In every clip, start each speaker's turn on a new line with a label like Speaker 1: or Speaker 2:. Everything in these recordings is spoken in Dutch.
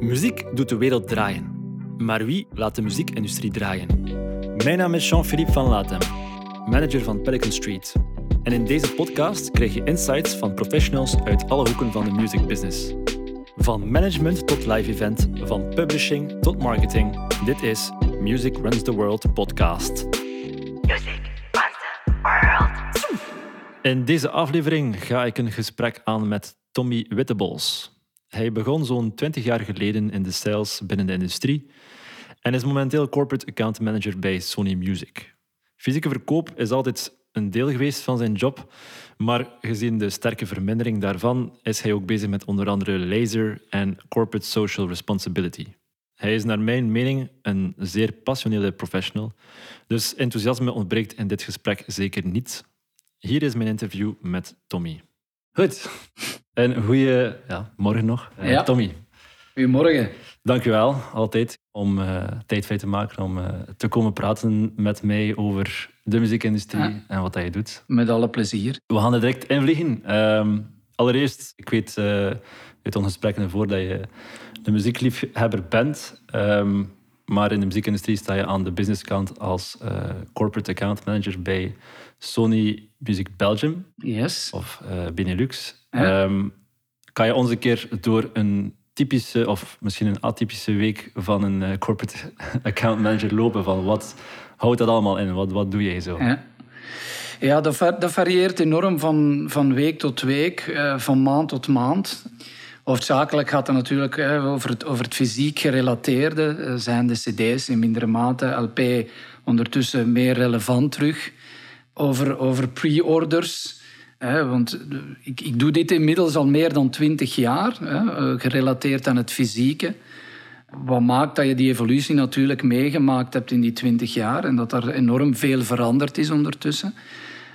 Speaker 1: Muziek doet de wereld draaien. Maar wie laat de muziekindustrie draaien? Mijn naam is Jean-Philippe van Latem, manager van Pelican Street. En in deze podcast krijg je insights van professionals uit alle hoeken van de music business. Van management tot live event, van publishing tot marketing. Dit is Music Runs the World podcast.
Speaker 2: Music runs the world.
Speaker 1: In deze aflevering ga ik een gesprek aan met Tommy Wittebols. Hij begon zo'n 20 jaar geleden in de sales binnen de industrie en is momenteel corporate account manager bij Sony Music. Fysieke verkoop is altijd een deel geweest van zijn job, maar gezien de sterke vermindering daarvan is hij ook bezig met onder andere laser en corporate social responsibility. Hij is naar mijn mening een zeer passionele professional, dus enthousiasme ontbreekt in dit gesprek zeker niet. Hier is mijn interview met Tommy. Goed. En goeie ja, morgen nog, Eh,
Speaker 3: Ja.
Speaker 1: Tommy.
Speaker 3: Goedemorgen.
Speaker 1: Dankjewel, altijd, om eh, tijd vrij te maken om eh, te komen praten met mij over de muziekindustrie
Speaker 3: Ja.
Speaker 1: en wat dat je doet.
Speaker 3: Met alle plezier.
Speaker 1: We gaan er direct invliegen. Ehm, allereerst, ik weet uit ons gesprekken ervoor dat je de muziekliefhebber bent. Ehm, maar in de muziekindustrie sta je aan de businesskant als eh, corporate account manager bij Sony Music Belgium
Speaker 3: Yes.
Speaker 1: of eh, Benelux.
Speaker 3: Ja.
Speaker 1: Ehm, kan je ons een keer door een typische of misschien een atypische week van een eh, corporate account manager lopen? Van wat houdt dat allemaal in? Wat, wat doe jij zo?
Speaker 3: Ja, ja dat, va- dat varieert enorm van, van week tot week, van maand tot maand. Hoofdzakelijk gaat het natuurlijk over, het, over het fysiek gerelateerde. eh, zijn de cd's in mindere mate, LP ondertussen meer relevant terug. Over, over pre-orders. want eh, ik, ik doe dit inmiddels al meer dan twintig jaar, eh, gerelateerd aan het fysieke. Wat maakt dat je die evolutie natuurlijk meegemaakt hebt in die twintig jaar en dat er enorm veel veranderd is ondertussen.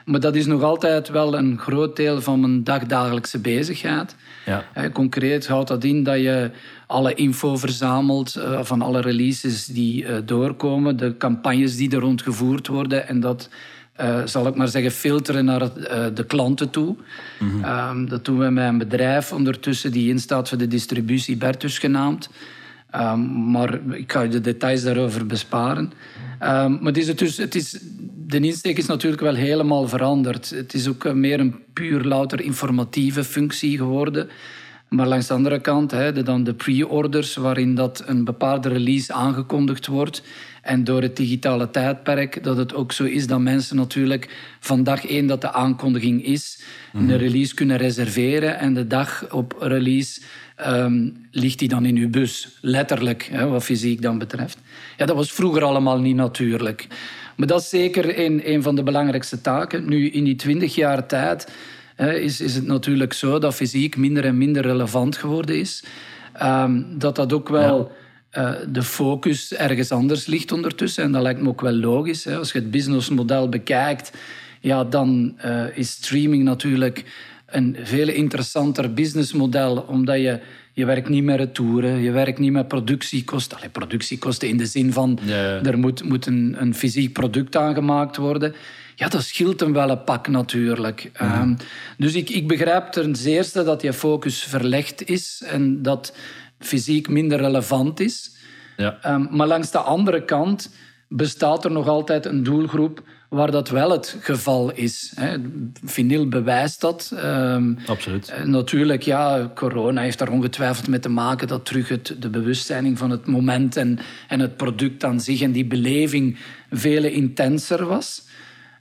Speaker 3: Maar dat is nog altijd wel een groot deel van mijn dagdagelijkse bezigheid.
Speaker 1: Ja.
Speaker 3: Eh, Concreet houdt dat in dat je alle info verzamelt eh, van alle releases die eh, doorkomen, de campagnes die er rond gevoerd worden en dat, zal ik maar zeggen, filteren naar de klanten toe. Ehm, dat doen we met een bedrijf ondertussen die instaat voor de distributie, Bertus genaamd. Ehm, maar ik ga je de details daarover besparen. Ehm, maar het is, dus, het is, de insteek is natuurlijk wel helemaal veranderd. Het is ook eh, meer een puur louter informatieve functie geworden. Maar langs de andere kant, hè, de, dan de pre-orders, waarin dat een bepaalde release aangekondigd wordt. En door het digitale tijdperk, dat het ook zo is dat mensen natuurlijk van dag één dat de aankondiging is, de release kunnen reserveren. En de dag op release ehm, ligt die dan in uw bus. Letterlijk, hè, wat fysiek dan betreft. Ja, dat was vroeger allemaal niet natuurlijk. Maar dat is zeker een, een van de belangrijkste taken. Nu, in die twintig jaar tijd hè, is, is het natuurlijk zo dat fysiek minder en minder relevant geworden is. Ehm, dat dat ook wel eh, de focus ergens anders ligt ondertussen. En dat lijkt me ook wel logisch. Hè. Als je het businessmodel bekijkt, ja, dan eh, is streaming natuurlijk een veel interessanter businessmodel, omdat je, je werkt niet met retouren, je werkt niet met productiekosten. Allee, productiekosten in de zin van, er moet, moet een, een fysiek product aangemaakt worden. Ja, dat scheelt hem wel een pak natuurlijk. Ehm, dus ik, ik begrijp ten zeerste dat je focus verlegd is en dat fysiek minder relevant is.
Speaker 1: Ja.
Speaker 3: Ehm, maar langs de andere kant bestaat er nog altijd een doelgroep waar dat wel het geval is. Hè. Vinyl bewijst dat. Ehm,
Speaker 1: Absoluut.
Speaker 3: eh, Natuurlijk, ja, corona heeft daar ongetwijfeld mee te maken dat terug het, de bewustzijn van het moment en, en het product aan zich en die beleving veel intenser was.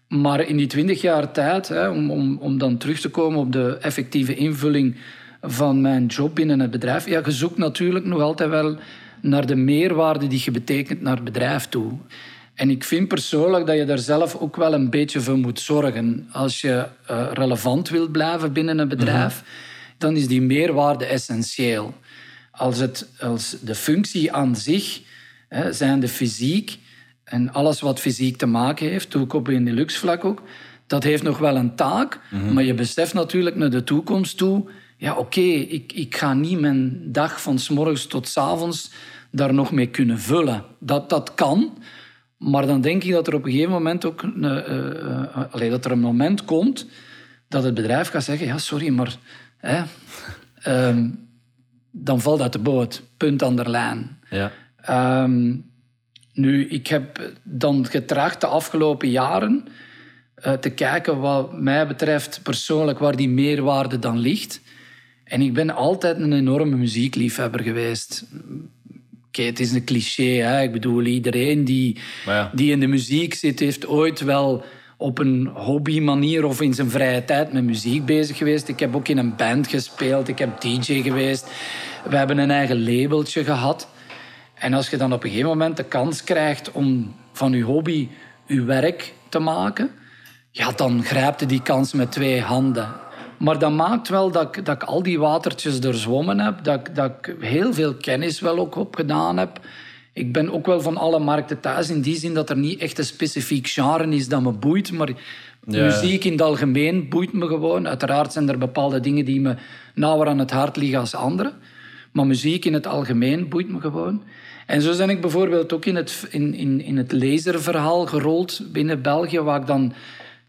Speaker 3: Maar in die twintig jaar tijd, hè, om, om, om dan terug te komen op de effectieve invulling van mijn job binnen het bedrijf, ja, je zoekt natuurlijk nog altijd wel naar de meerwaarde die je betekent naar het bedrijf toe. En ik vind persoonlijk dat je daar zelf ook wel een beetje voor moet zorgen. Als je eh, relevant wilt blijven binnen een bedrijf, dan is die meerwaarde essentieel. Als, het, als de functie aan zich, hè, zijn de fysiek en alles wat fysiek te maken heeft, op in de luxevlak ook, dat heeft nog wel een taak, maar je beseft natuurlijk naar de toekomst toe, ja oké, ik, ik ga niet mijn dag van s morgens tot s avonds daar nog mee kunnen vullen. Dat, dat kan, maar dan denk ik dat er op een gegeven moment ook een, eh, eh, eh, allee, dat er een moment komt dat het bedrijf gaat zeggen, ja sorry, maar hè, ehm, dan valt dat de boot. Punt aan de lijn.
Speaker 1: Ja.
Speaker 3: Ehm, nu, ik heb dan getracht de afgelopen jaren eh, te kijken wat mij betreft persoonlijk waar die meerwaarde dan ligt. En ik ben altijd een enorme muziekliefhebber geweest. Het is een cliché. Hè? Ik bedoel, iedereen die,
Speaker 1: ja.
Speaker 3: die in de muziek zit, heeft ooit wel op een hobbymanier of in zijn vrije tijd met muziek bezig geweest. Ik heb ook in een band gespeeld. Ik heb DJ geweest. We hebben een eigen labeltje gehad. En als je dan op een gegeven moment de kans krijgt om van je hobby je werk te maken, ja, dan grijpt je die kans met twee handen. Maar dat maakt wel dat ik, dat ik al die watertjes doorzwommen heb, dat, ik- dat ik heel veel kennis wel ook opgedaan heb. Ik ben ook wel van alle markten thuis in die zin dat er niet echt een specifiek genre is dat me boeit, maar
Speaker 1: Ja.
Speaker 3: muziek in het algemeen boeit me gewoon. Uiteraard zijn er bepaalde dingen die me nauwer aan het hart liggen als andere. Maar muziek in het algemeen boeit me gewoon. En zo ben ik bijvoorbeeld ook in het, in, in, in het laserverhaal gerold binnen België, waar ik dan,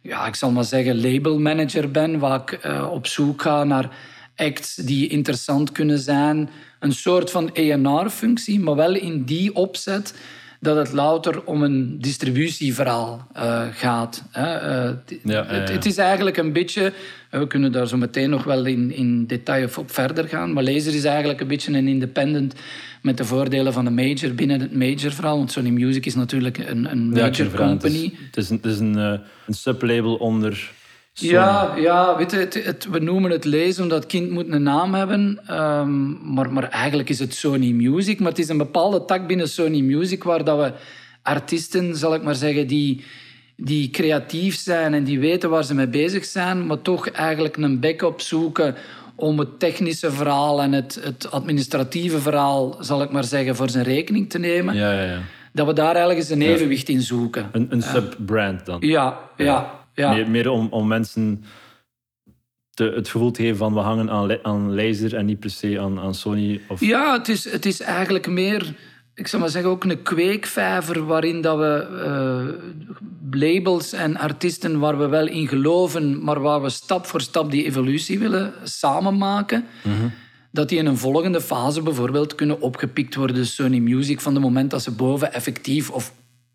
Speaker 3: ja, ik zal maar zeggen, labelmanager ben, waar ik eh, op zoek ga naar acts die interessant kunnen zijn. Een soort van A&R-functie, maar wel in die opzet dat het louter om een distributieverhaal eh, gaat. Hè. Eh, het-
Speaker 1: Ja,
Speaker 3: het, is eigenlijk een beetje... eh, We kunnen daar zo meteen nog wel in, in detail op verder gaan. Maar Laser is eigenlijk een beetje een independent met de voordelen van een major binnen het major-verhaal. Want Sony Music is natuurlijk een, een major
Speaker 1: het verhaal.
Speaker 3: Company.
Speaker 1: is, het is een, het is een, een sublabel onder
Speaker 3: Ja, ja weet je, het, het- we noemen het lezen omdat het kind moet een naam hebben. ehm, maar, maar eigenlijk is het Sony Music. Maar het is een bepaalde tak binnen Sony Music waar dat we artiesten, zal ik maar zeggen, die, die creatief zijn en die weten waar ze mee bezig zijn, maar toch eigenlijk een backup zoeken om het technische verhaal en het, het administratieve verhaal, zal ik maar zeggen, voor zijn rekening te nemen.
Speaker 1: Ja, ja, ja.
Speaker 3: Dat we daar ergens een evenwicht in zoeken.
Speaker 1: Een, een subbrand dan.
Speaker 3: Ja, ja, ja.
Speaker 1: Meer, meer om, om mensen te, het gevoel te geven van we hangen aan, aan laser en niet per se aan, aan Sony. Of,
Speaker 3: Ja, het is, het is eigenlijk meer, ik zou maar zeggen, ook een kweekvijver waarin dat we eh, labels en artiesten waar we wel in geloven, maar waar we stap voor stap die evolutie willen samen maken. Dat die in een volgende fase bijvoorbeeld kunnen opgepikt worden, Sony Music, van het moment dat ze boven effectief of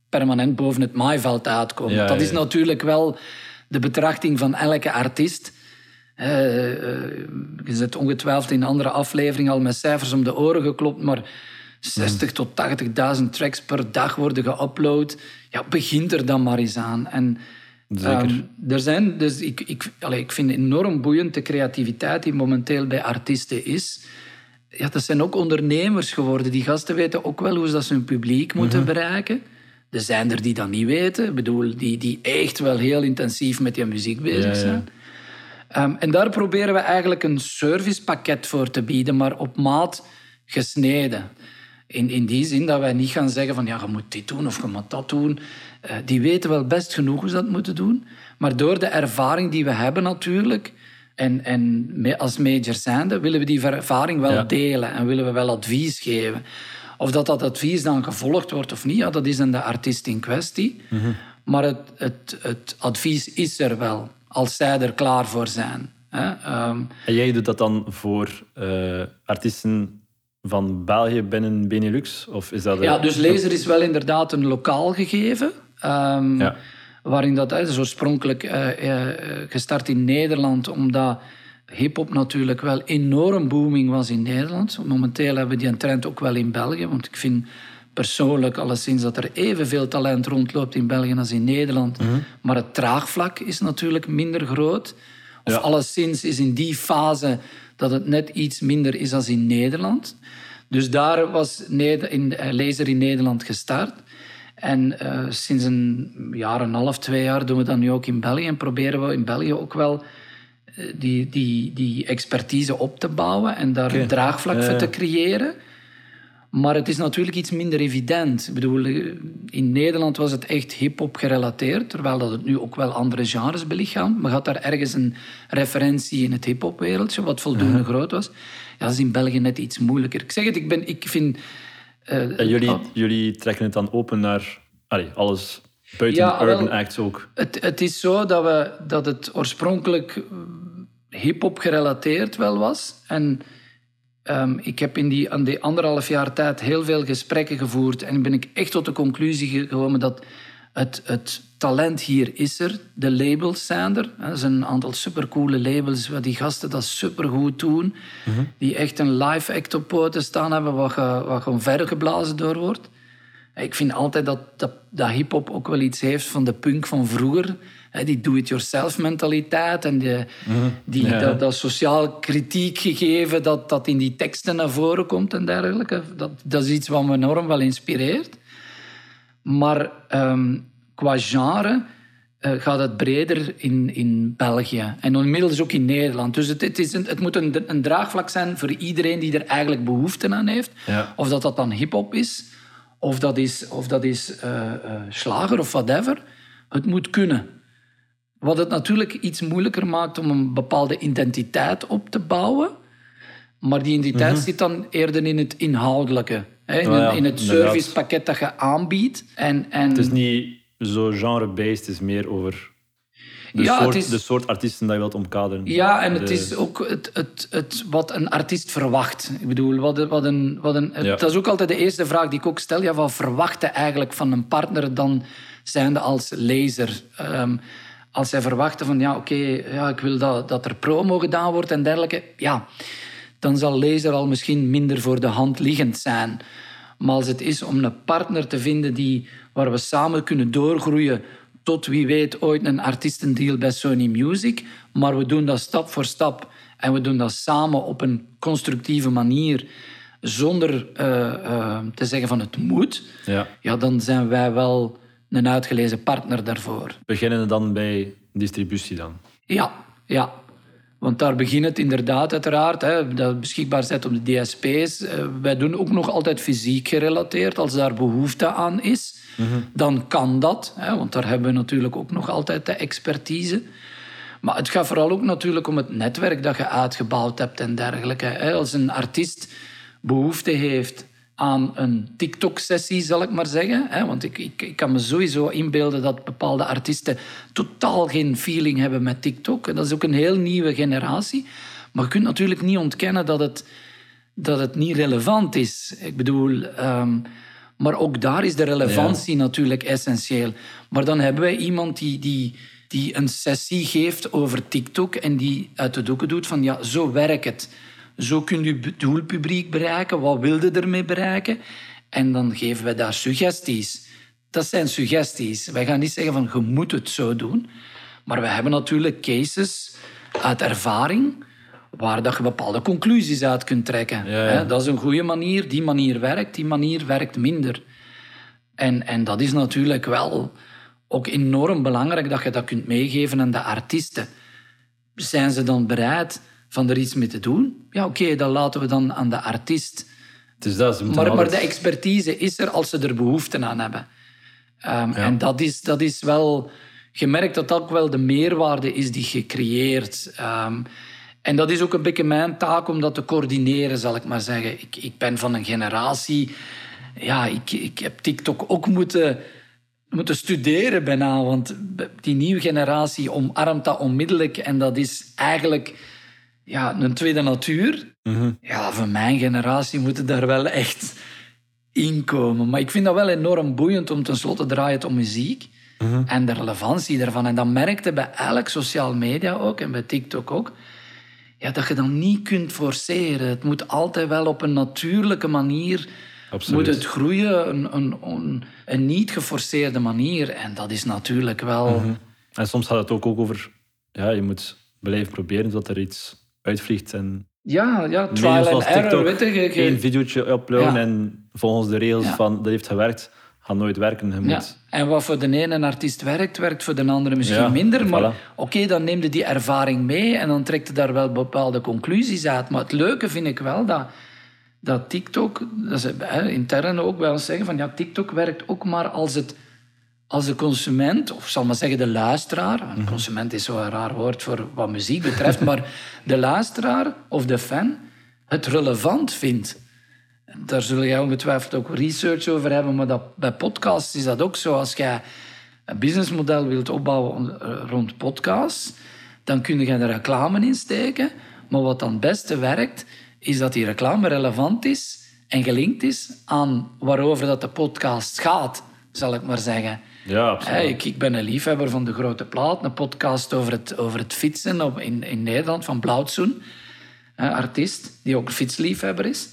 Speaker 3: permanent boven het maaiveld uitkomen.
Speaker 1: Ja,
Speaker 3: dat is natuurlijk wel de betrachting van elke artiest. Eh, eh, je zit ongetwijfeld in een andere aflevering al met cijfers om de oren geklopt, maar 60 tot 80.000 tracks per dag worden geüpload. Ja, begint er dan maar eens aan. En,
Speaker 1: Zeker.
Speaker 3: ehm, er zijn, dus ik, ik, allee, ik vind enorm boeiend de creativiteit die momenteel bij artiesten is. Ja, dat zijn ook ondernemers geworden. Die gasten weten ook wel hoe ze dat hun publiek moeten bereiken. Er zijn er die dat niet weten. Ik bedoel, die, die echt wel heel intensief met die muziek bezig
Speaker 1: Ja, ja.
Speaker 3: zijn. Ehm, en daar proberen we eigenlijk een servicepakket voor te bieden, maar op maat gesneden. In, in die zin dat wij niet gaan zeggen van ja, je moet dit doen of je moet dat doen. Eh, die weten wel best genoeg hoe ze dat moeten doen. Maar door de ervaring die we hebben natuurlijk, en, en als major zijnde, willen we die ervaring wel
Speaker 1: Ja.
Speaker 3: delen en willen we wel advies geven. Of dat dat advies dan gevolgd wordt of niet, ja, dat is aan de artiest in kwestie. Maar het, het, het advies is er wel, als zij er klaar voor zijn. Hè? Ehm,
Speaker 1: En jij doet dat dan voor eh, artiesten van België binnen Benelux? Of is dat...
Speaker 3: Ja, dus Laser is wel inderdaad een lokaal gegeven.
Speaker 1: Ja.
Speaker 3: Waarin dat is oorspronkelijk eh, eh, gestart in Nederland, omdat hip-hop natuurlijk wel enorm booming was in Nederland. Momenteel hebben we die trend ook wel in België, want ik vind persoonlijk alleszins dat er evenveel talent rondloopt in België als in Nederland. Maar het draagvlak is natuurlijk minder groot. Of
Speaker 1: Ja.
Speaker 3: alleszins is in die fase dat het net iets minder is als in Nederland. Dus daar was in, eh, Laser in Nederland gestart. En eh, sinds een jaar en een half, twee jaar doen we dat nu ook in België. En proberen we in België ook wel die, die, die expertise op te bouwen en daar een draagvlak
Speaker 1: Ja,
Speaker 3: voor
Speaker 1: ja.
Speaker 3: te creëren. Maar het is natuurlijk iets minder evident. Ik bedoel, eh, in Nederland was het echt hip-hop gerelateerd, terwijl dat het nu ook wel andere genres belichaamt. Maar had daar ergens een referentie in het hip-hop wereldje, wat voldoende groot was. Ja, dat is in België net iets moeilijker. Ik zeg het, ik, ben, ik vind. eh,
Speaker 1: En jullie,
Speaker 3: oh,
Speaker 1: jullie trekken het dan open naar allee, alles buiten
Speaker 3: Ja,
Speaker 1: urban
Speaker 3: wel-
Speaker 1: acts ook.
Speaker 3: Het, het is zo dat, we, dat het oorspronkelijk eh, hip-hop gerelateerd wel was. En Ehm, ik heb in die, aan die anderhalf jaar tijd heel veel gesprekken gevoerd en ben ik echt tot de conclusie gekomen dat het, het talent hier is er. De labels zijn er. Er zijn een aantal supercoole labels waar die gasten dat supergoed doen. Die echt een live act op poten staan hebben wat, ge- wat gewoon verder geblazen door wordt. Ik vind altijd dat, dat, dat hip-hop ook wel iets heeft van de punk van vroeger. Die do-it-yourself mentaliteit en die, die,
Speaker 1: Ja.
Speaker 3: dat, dat sociaal kritiek gegeven dat, dat in die teksten naar voren komt en dergelijke. Dat, dat is iets wat me enorm wel inspireert. Maar ehm, qua genre eh, gaat het breder in, in België. En inmiddels ook in Nederland. Dus het, het, is een, het moet een, een draagvlak zijn voor iedereen die er eigenlijk behoefte aan heeft.
Speaker 1: Ja.
Speaker 3: Of dat dat dan hip-hop is, of dat is, of dat is eh, eh, slager of whatever. Het moet kunnen. Wat het natuurlijk iets moeilijker maakt om een bepaalde identiteit op te bouwen. Maar die identiteit zit dan eerder in het inhoudelijke. Hè? In,
Speaker 1: Oh ja,
Speaker 3: in het servicepakket dat je aanbiedt. En, en,
Speaker 1: Het is niet zo genre-based, het is meer over de,
Speaker 3: Ja, het
Speaker 1: soort,
Speaker 3: is-
Speaker 1: de soort artiesten dat je wilt omkaderen.
Speaker 3: Ja, en het is ook het, het, het, wat een artiest verwacht. Ik bedoel, wat, wat een, wat een,
Speaker 1: Ja.
Speaker 3: dat is ook altijd de eerste vraag die ik ook stel. Ja, wat verwacht je eigenlijk van een partner dan zijnde als lezer? Ehm, als zij verwachten van, ja, oké, ja, ik wil dat, dat er promo gedaan wordt en dergelijke. Ja, dan zal lezer al misschien minder voor de hand liggend zijn. Maar als het is om een partner te vinden die, waar we samen kunnen doorgroeien tot wie weet ooit een artiestendeal bij Sony Music, maar we doen dat stap voor stap en we doen dat samen op een constructieve manier, zonder eh, eh, te zeggen van het moet,
Speaker 1: Ja.
Speaker 3: ja, dan zijn wij wel een uitgelezen partner daarvoor.
Speaker 1: Beginnen we dan bij distributie dan?
Speaker 3: Ja, ja. Want daar begint het inderdaad uiteraard. Hè, dat beschikbaar zet op de DSP's. Eh, wij doen ook nog altijd fysiek gerelateerd. Als daar behoefte aan is, dan kan dat. Hè, want daar hebben we natuurlijk ook nog altijd de expertise. Maar het gaat vooral ook natuurlijk om het netwerk dat je uitgebouwd hebt en dergelijke. Hè. Als een artiest behoefte heeft aan een TikTok-sessie, zal ik maar zeggen. Want ik, ik, ik kan me sowieso inbeelden dat bepaalde artiesten totaal geen feeling hebben met TikTok. En dat is ook een heel nieuwe generatie. Maar je kunt natuurlijk niet ontkennen dat het, dat het niet relevant is. Ik bedoel... ehm, maar ook daar is de relevantie natuurlijk essentieel. Maar dan hebben wij iemand die, die, die een sessie geeft over TikTok en die uit de doeken doet van ja, zo werkt het. Zo kun je je doelpubliek bereiken. Wat wil je ermee bereiken? En dan geven wij daar suggesties. Dat zijn suggesties. Wij gaan niet zeggen van je moet het zo doen. Maar we hebben natuurlijk cases uit ervaring waar dat je bepaalde conclusies uit kunt trekken.
Speaker 1: Ja, ja.
Speaker 3: Hè, Dat is een goede manier. Die manier werkt, die manier werkt minder. En, en dat is natuurlijk wel ook enorm belangrijk dat je dat kunt meegeven aan de artiesten. Zijn ze dan bereid van er iets mee te doen? Ja, oké, dat laten we dan aan de artiest.
Speaker 1: Is dat,
Speaker 3: Maar, maar
Speaker 1: altijd-
Speaker 3: de expertise is er als ze er behoefte aan hebben. Ehm, En dat is, dat is wel... Je merkt dat dat ook wel de meerwaarde is die je creëert. Ehm, en dat is ook een beetje mijn taak om dat te coördineren, zal ik maar zeggen. Ik, ik ben van een generatie... Ja, ik, ik heb TikTok ook moeten, moeten studeren bijna. Want die nieuwe generatie omarmt dat onmiddellijk. En dat is eigenlijk ja, een tweede natuur. Ja, van mijn generatie moeten daar wel echt inkomen. Maar ik vind dat wel enorm boeiend om tenslotte draait om muziek. En de relevantie daarvan. En dat merkte bij elk sociaal media ook en bij TikTok ook. Ja, dat je dan niet kunt forceren. Het moet altijd wel op een natuurlijke manier
Speaker 1: Absoluut.
Speaker 3: moet het groeien. Een, een, een, een niet geforceerde manier. En dat is natuurlijk wel...
Speaker 1: En soms gaat het ook, ook over... Ja, je moet blijven proberen zodat er iets uitvliegt. En
Speaker 3: Ja, ja, trial and error. Weet je,
Speaker 1: videootje uploaden
Speaker 3: Ja.
Speaker 1: en volgens de regels
Speaker 3: Ja.
Speaker 1: van dat heeft gewerkt, gaat nooit werken. Je moet...
Speaker 3: Ja. En wat voor de ene artiest werkt, werkt voor de andere misschien
Speaker 1: Ja,
Speaker 3: minder. Maar
Speaker 1: voilà.
Speaker 3: oké, dan neem je die ervaring mee en dan trekt je daar wel bepaalde conclusies uit. Maar het leuke vind ik wel dat, dat TikTok, dat ze intern ook wel zeggen van ja, TikTok werkt ook maar als het als de consument, of zal maar zeggen de luisteraar,
Speaker 1: Mhm.
Speaker 3: een consument is zo'n raar woord voor wat muziek betreft, maar de luisteraar of de fan het relevant vindt. Daar zul jij ongetwijfeld ook research over hebben, maar dat, bij podcasts is dat ook zo. Als jij een businessmodel wilt opbouwen eh, rond podcasts, dan kun je er reclame in steken. Maar wat dan het beste werkt, is dat die reclame relevant is en gelinkt is aan waarover dat de podcast gaat, zal ik maar zeggen.
Speaker 1: Ja, absoluut.
Speaker 3: Ik, ik ben een liefhebber van de grote plaat, een podcast over het, over het fietsen op, in, in Nederland van Blauwtsoen, een artiest die ook fietsliefhebber is.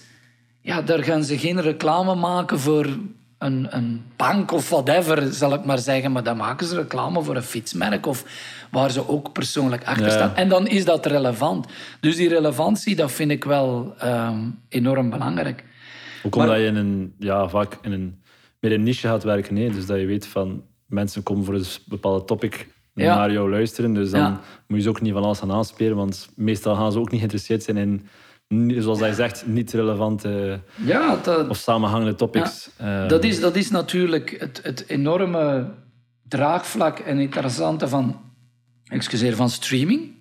Speaker 3: Ja, daar gaan ze geen reclame maken voor een, een bank of whatever, zal ik maar zeggen. Maar dan maken ze reclame voor een fietsmerk of waar ze ook persoonlijk achter
Speaker 1: Ja.
Speaker 3: staan. En dan is dat relevant. Dus die relevantie, dat vind ik wel ehm, enorm belangrijk.
Speaker 1: Ook omdat je in een, ja, vaak in een, meer een niche gaat werken. Hè? Dus dat je weet van mensen komen voor een bepaalde topic
Speaker 3: Ja.
Speaker 1: naar jou luisteren. Dus dan
Speaker 3: Ja.
Speaker 1: moet je ze ook niet van alles gaan aanspelen. Want meestal gaan ze ook niet geïnteresseerd zijn in, zoals hij zegt, niet relevante
Speaker 3: Ja, dat,
Speaker 1: of samenhangende topics.
Speaker 3: Dat is, dat is natuurlijk het, het enorme draagvlak en interessante van, excuseer, van streaming.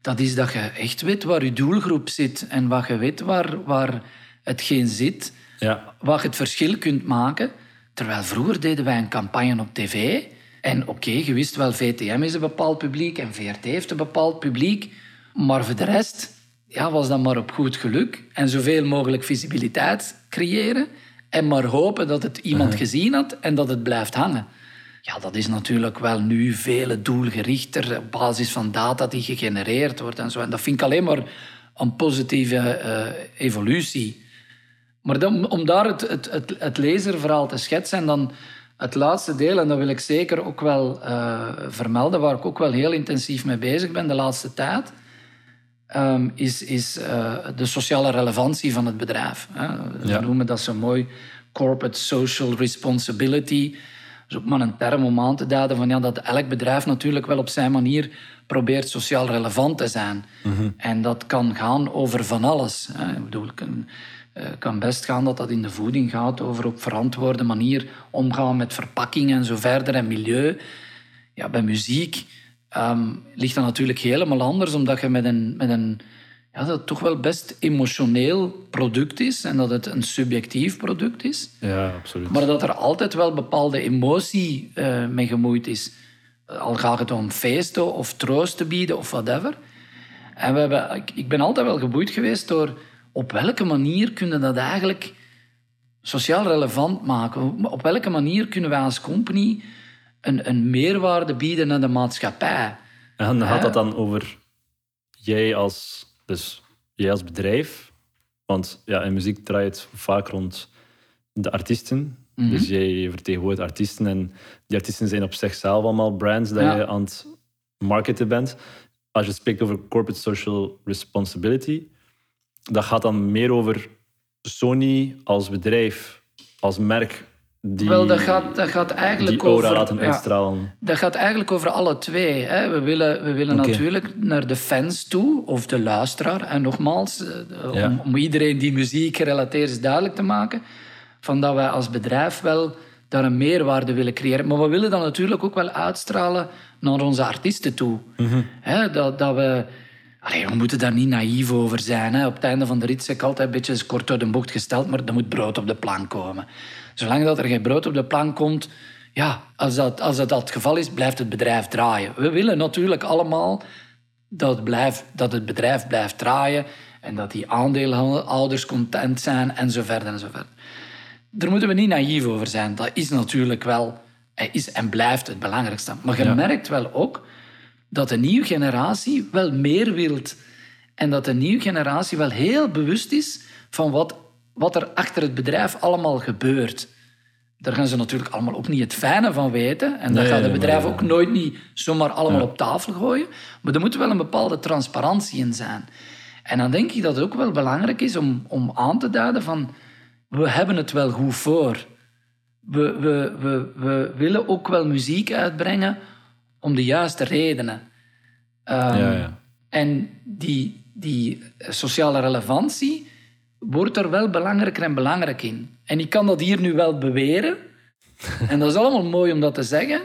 Speaker 3: Dat is dat je echt weet waar je doelgroep zit en wat je weet waar, waar hetgeen zit,
Speaker 1: ja,
Speaker 3: wat je het verschil kunt maken. Terwijl vroeger deden wij een campagne op tv. En oké, je wist wel, VTM is een bepaald publiek en VRT heeft een bepaald publiek. Maar voor de rest ja, was dat maar op goed geluk. En zoveel mogelijk visibiliteit creëren. En maar hopen dat het iemand gezien had en dat het blijft hangen. Ja, dat is natuurlijk wel nu veel doelgerichter op basis van data die gegenereerd wordt en zo. En dat vind ik alleen maar een positieve eh, evolutie. Maar dan, om daar het, het, het, het lezerverhaal te schetsen en dan het laatste deel, en dat wil ik zeker ook wel eh, vermelden, waar ik ook wel heel intensief mee bezig ben de laatste tijd, ehm, is, is eh, de sociale relevantie van het bedrijf. Hè. We noemen dat zo mooi corporate social responsibility. Dat is ook maar een term om aan te duiden van ja, dat elk bedrijf natuurlijk wel op zijn manier probeert sociaal relevant te zijn. En dat kan gaan over van alles. Hè. Ik bedoel, het kan, eh, kan best gaan dat dat in de voeding gaat over op verantwoorde manier omgaan met verpakking en zo verder en milieu. Ja, bij muziek ehm, ligt dat natuurlijk helemaal anders, omdat je met een, met een ja, dat het toch wel best emotioneel product is en dat het een subjectief product is.
Speaker 1: ja, absoluut.
Speaker 3: Maar dat er altijd wel bepaalde emotie eh mee gemoeid is. Al gaat het om feesten of troost te bieden of whatever. En we hebben, ik, ik ben altijd wel geboeid geweest door op welke manier kunnen dat eigenlijk sociaal relevant maken. Op welke manier kunnen wij als company een, een meerwaarde bieden aan de maatschappij.
Speaker 1: En dan gaat dat dan over jij als, dus jij als bedrijf. Want ja, in muziek draait het vaak rond de artiesten.
Speaker 3: Mhm.
Speaker 1: Dus jij vertegenwoordigt artiesten. En die artiesten zijn op zichzelf allemaal brands dat
Speaker 3: Ja.
Speaker 1: je aan het marketen bent. Als je spreekt over corporate social responsibility, dat gaat dan meer over Sony als bedrijf, als merk. Die,
Speaker 3: Wel, dat gaat, dat gaat eigenlijk
Speaker 1: die aura
Speaker 3: over...
Speaker 1: laten
Speaker 3: ja.
Speaker 1: uitstralen.
Speaker 3: Dat gaat eigenlijk over alle twee. Hè. We willen, we willen natuurlijk naar de fans toe, of de luisteraar. En nogmaals, eh,
Speaker 1: Ja.
Speaker 3: om, om iedereen die muziek gerelateerd is duidelijk te maken, van dat wij als bedrijf wel daar een meerwaarde willen creëren. Maar we willen dat natuurlijk ook wel uitstralen naar onze artiesten toe. Hè, dat, dat we... Allee, we moeten daar niet naïef over zijn. Hè. Op het einde van de rit zeg ik altijd een beetje kort uit de bocht gesteld, maar er moet brood op de plank komen. Zolang dat er geen brood op de plank komt, ja, als dat, als dat het geval is, blijft het bedrijf draaien. We willen natuurlijk allemaal dat het, blijft, dat het bedrijf blijft draaien en dat die aandeelhouders content zijn en zo verder en zo verder. Daar moeten we niet naïef over zijn. Dat is natuurlijk wel is en blijft het belangrijkste. Maar je
Speaker 1: Ja.
Speaker 3: merkt wel ook dat de nieuwe generatie wel meer wilt. En dat de nieuwe generatie wel heel bewust is van wat, wat er achter het bedrijf allemaal gebeurt. Daar gaan ze natuurlijk allemaal ook niet het fijne van weten. En dat
Speaker 1: Nee,
Speaker 3: gaat het
Speaker 1: maar-
Speaker 3: bedrijf ook nooit niet zomaar allemaal
Speaker 1: Ja.
Speaker 3: op tafel gooien. Maar er moet wel een bepaalde transparantie in zijn. En dan denk ik dat het ook wel belangrijk is om, om aan te duiden van... We hebben het wel goed voor. We, we, we, we willen ook wel muziek uitbrengen om de juiste redenen. Ehm,
Speaker 1: Ja, ja.
Speaker 3: En die, die sociale relevantie wordt er wel belangrijker en belangrijk in. En ik kan dat hier nu wel beweren. en dat is allemaal mooi om dat te zeggen.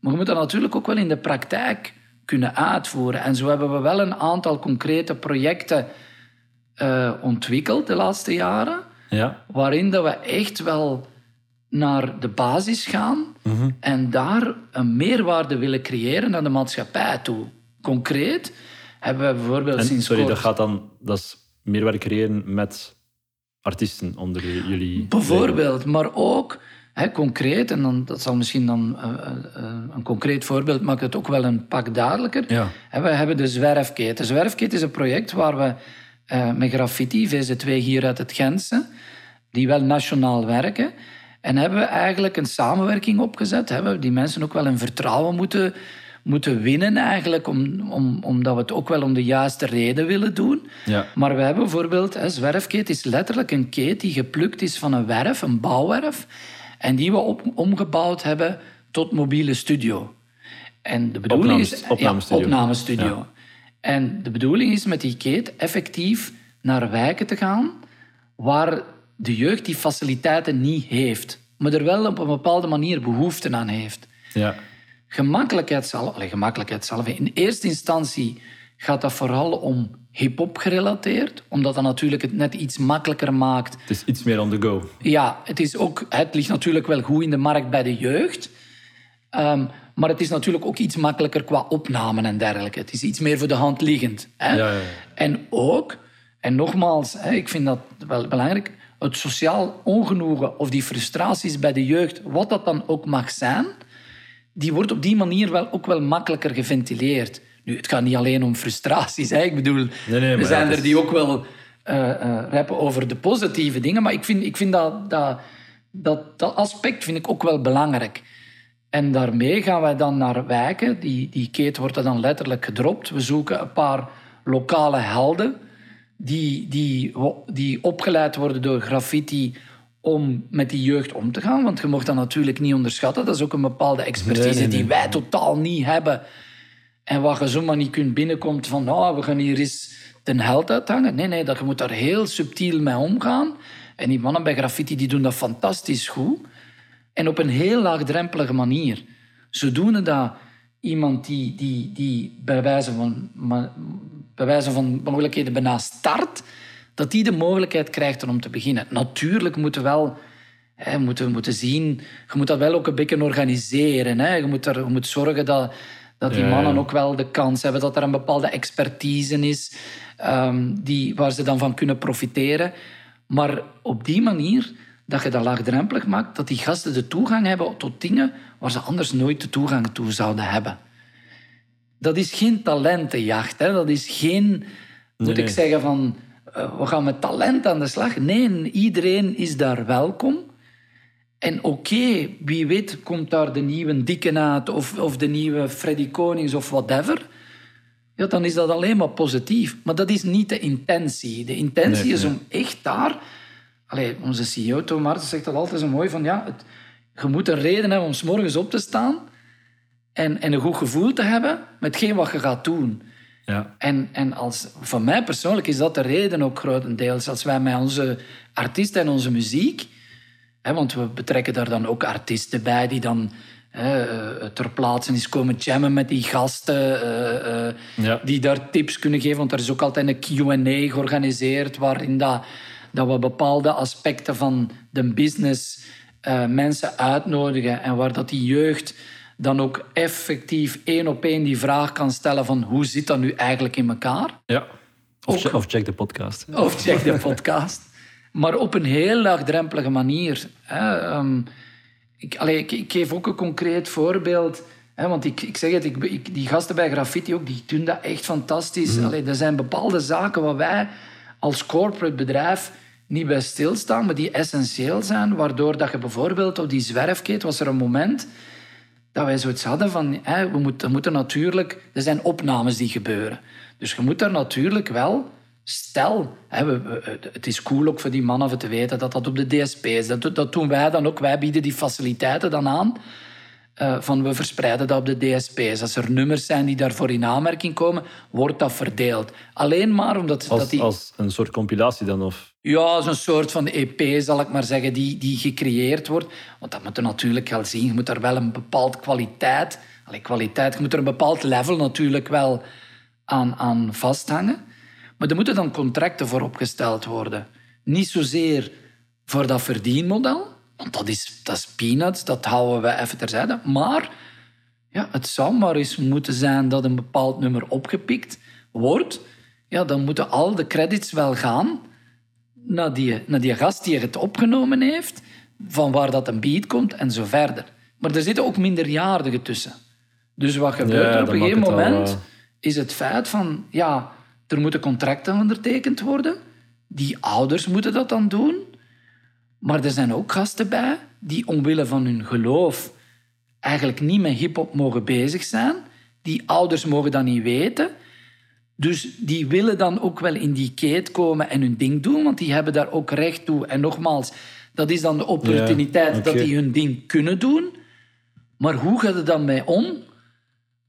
Speaker 3: Maar je moet dat natuurlijk ook wel in de praktijk kunnen uitvoeren. En zo hebben we wel een aantal concrete projecten eh, ontwikkeld de laatste jaren.
Speaker 1: Ja,
Speaker 3: Waarin dat we echt wel naar de basis gaan
Speaker 1: Mhm.
Speaker 3: en daar een meerwaarde willen creëren naar de maatschappij toe. Concreet hebben we bijvoorbeeld
Speaker 1: en
Speaker 3: sinds
Speaker 1: sorry,
Speaker 3: kort...
Speaker 1: dat gaat dan, dat is meerwaarde creëren met artiesten onder jullie...
Speaker 3: Bijvoorbeeld, maar ook concreet, en dan, dat zal misschien dan eh, eh, eh, een concreet voorbeeld maakt het ook wel een pak duidelijker.
Speaker 1: Ja.
Speaker 3: We hebben de Zwerfketen. De Zwerfketen is een project waar we met Graffiti, VZ2 hier uit het Gentse, die wel nationaal werken, en hebben we eigenlijk een samenwerking opgezet. Hebben we die mensen ook wel een vertrouwen moeten, moeten winnen eigenlijk, om, om, omdat we het ook wel om de juiste reden willen doen.
Speaker 1: Ja.
Speaker 3: Maar we hebben bijvoorbeeld, hè, zwerfkeet is letterlijk een keet die geplukt is van een werf, een bouwwerf, en die we op, omgebouwd hebben tot mobiele studio. En de bedoeling is...
Speaker 1: Opnames- opnamestudio.
Speaker 3: Ja, opnamestudio.
Speaker 1: Ja.
Speaker 3: En de bedoeling is met die keet effectief naar wijken te gaan waar de jeugd die faciliteiten niet heeft, maar er wel op een bepaalde manier behoefte aan heeft.
Speaker 1: Ja.
Speaker 3: Gemakkelijkheid zelf, allee, gemakkelijkheid zelf. In eerste instantie gaat dat vooral om hip-hop gerelateerd, omdat dat natuurlijk het net iets makkelijker maakt.
Speaker 1: Het is iets meer on the go.
Speaker 3: Ja, het, is ook, het ligt natuurlijk wel goed in de markt bij de jeugd. Ehm, maar het is natuurlijk ook iets makkelijker qua opnamen en dergelijke. Het is iets meer voor de hand liggend. Hè?
Speaker 1: Ja, ja, ja.
Speaker 3: En ook, en nogmaals, hè, ik vind dat wel belangrijk, het sociaal ongenoegen of die frustraties bij de jeugd, wat dat dan ook mag zijn, die wordt op die manier wel ook wel makkelijker geventileerd. Nu, het gaat niet alleen om frustraties. Hè. Ik bedoel,
Speaker 1: nee,
Speaker 3: er zijn er die ook wel eh eh, rappen over de positieve dingen. Maar ik vind, ik vind dat, dat, dat, dat aspect vind ik ook wel belangrijk. En daarmee gaan wij dan naar wijken. Die, die keet wordt dan letterlijk gedropt. We zoeken een paar lokale helden die, die, die opgeleid worden door graffiti om met die jeugd om te gaan. Want je mocht dat natuurlijk niet onderschatten. Dat is ook een bepaalde expertise
Speaker 1: Nee, nee, nee.
Speaker 3: die wij totaal niet hebben. En waar je zomaar niet kunt binnenkomt van... Nou, we gaan hier eens ten held uithangen. Nee, nee, dat, je moet daar heel subtiel mee omgaan. En die mannen bij graffiti die doen dat fantastisch goed. En op een heel laagdrempelige manier. Zodoende dat iemand die, die, die bij, wijze van, bij wijze van mogelijkheden bijna start, dat die de mogelijkheid krijgt om te beginnen. Natuurlijk moeten we wel hè, moeten, moeten zien, je moet dat wel ook een beetje organiseren. Hè. Je, moet er, je moet zorgen dat, dat die mannen ook wel de kans hebben, dat er een bepaalde expertise is ehm, die, waar ze dan van kunnen profiteren. Maar op die manier dat je dat laagdrempelig maakt, dat die gasten de toegang hebben tot dingen waar ze anders nooit de toegang toe zouden hebben. Dat is geen talentenjacht. Hè. Dat is geen, moet
Speaker 1: nee.
Speaker 3: ik zeggen, van eh, we gaan met talent aan de slag. Nee, iedereen is daar welkom. En oké, wie weet komt daar de nieuwe Dikken uit of, of de nieuwe Freddy Konings of whatever. Ja, dan is dat alleen maar positief. Maar dat is niet de intentie. De intentie
Speaker 1: Nee,
Speaker 3: is om echt daar... Allee, onze CEO Tom Martens zegt dat altijd zo mooi van... Ja, het, je moet een reden hebben om 's morgens op te staan en, en een goed gevoel te hebben met geen wat je gaat doen.
Speaker 1: Ja.
Speaker 3: En, en als, voor mij persoonlijk is dat de reden ook grotendeels. Als wij met onze artiesten en onze muziek... Hè, want we betrekken daar dan ook artiesten bij die dan hè, eh, ter plaatse is komen jammen met die gasten. eh, eh,
Speaker 1: Ja.
Speaker 3: Die daar tips kunnen geven. Want er is ook altijd een Q&A georganiseerd... waarin dat, dat we bepaalde aspecten van de business mensen uitnodigen. En waar dat die jeugd dan ook effectief één op één die vraag kan stellen van hoe zit dat nu eigenlijk in elkaar?
Speaker 1: ja. Of,
Speaker 3: Ook-
Speaker 1: che- of check de podcast.
Speaker 3: Of check de podcast. Maar op een heel laagdrempelige manier. Hè. Ehm, ik, allee, ik, ik geef ook een concreet voorbeeld. Hè, want ik, ik zeg het, ik, die gasten bij Graffiti ook, die doen dat echt fantastisch. Allee, er zijn bepaalde zaken waar wij als corporate bedrijf niet bij stilstaan, maar die essentieel zijn. Waardoor dat je bijvoorbeeld op die zwerfkeet was er een moment dat wij zoiets hadden van, we moeten, er moeten natuurlijk, er zijn opnames die gebeuren. Dus je moet daar natuurlijk wel, stel, hè, we, het is cool ook voor die mannen om te weten dat dat op de DSP is. Dat, dat doen wij dan ook, wij bieden die faciliteiten dan aan. Eh, van we verspreiden dat op de DSP's. Als er nummers zijn die daarvoor in aanmerking komen, wordt dat verdeeld. Alleen maar omdat dat
Speaker 1: Als,
Speaker 3: die...
Speaker 1: als een soort compilatie dan? Of...
Speaker 3: Ja, zo'n soort van EP, zal ik maar zeggen, die, die gecreëerd wordt. Want dat moet je natuurlijk wel zien. Je moet daar wel een bepaald kwaliteit... Allee, kwaliteit, je moet er een bepaald level natuurlijk wel aan, aan vasthangen. Maar er moeten dan contracten voor opgesteld worden. Niet zozeer voor dat verdienmodel, want dat is, dat is peanuts, dat houden we even terzijde. Maar ja, het zou maar eens moeten zijn dat een bepaald nummer opgepikt wordt, ja, dan moeten al de credits wel gaan naar die, naar die gast die het opgenomen heeft, van waar dat een beat komt en zo verder. Maar er zitten ook minderjarigen tussen. Dus wat gebeurt
Speaker 1: Ja,
Speaker 3: er op een gegeven
Speaker 1: al,
Speaker 3: moment,
Speaker 1: eh,
Speaker 3: is het feit van, ja, er moeten contracten ondertekend worden. Die ouders moeten dat dan doen. Maar er zijn ook gasten bij die omwille van hun geloof eigenlijk niet met hip-hop mogen bezig zijn. Die ouders mogen dat niet weten. Dus die willen dan ook wel in die keet komen en hun ding doen, want die hebben daar ook recht toe. En nogmaals, dat is dan de opportuniteit
Speaker 1: Ja,
Speaker 3: dat die hun ding kunnen doen. Maar hoe gaat het dan mee om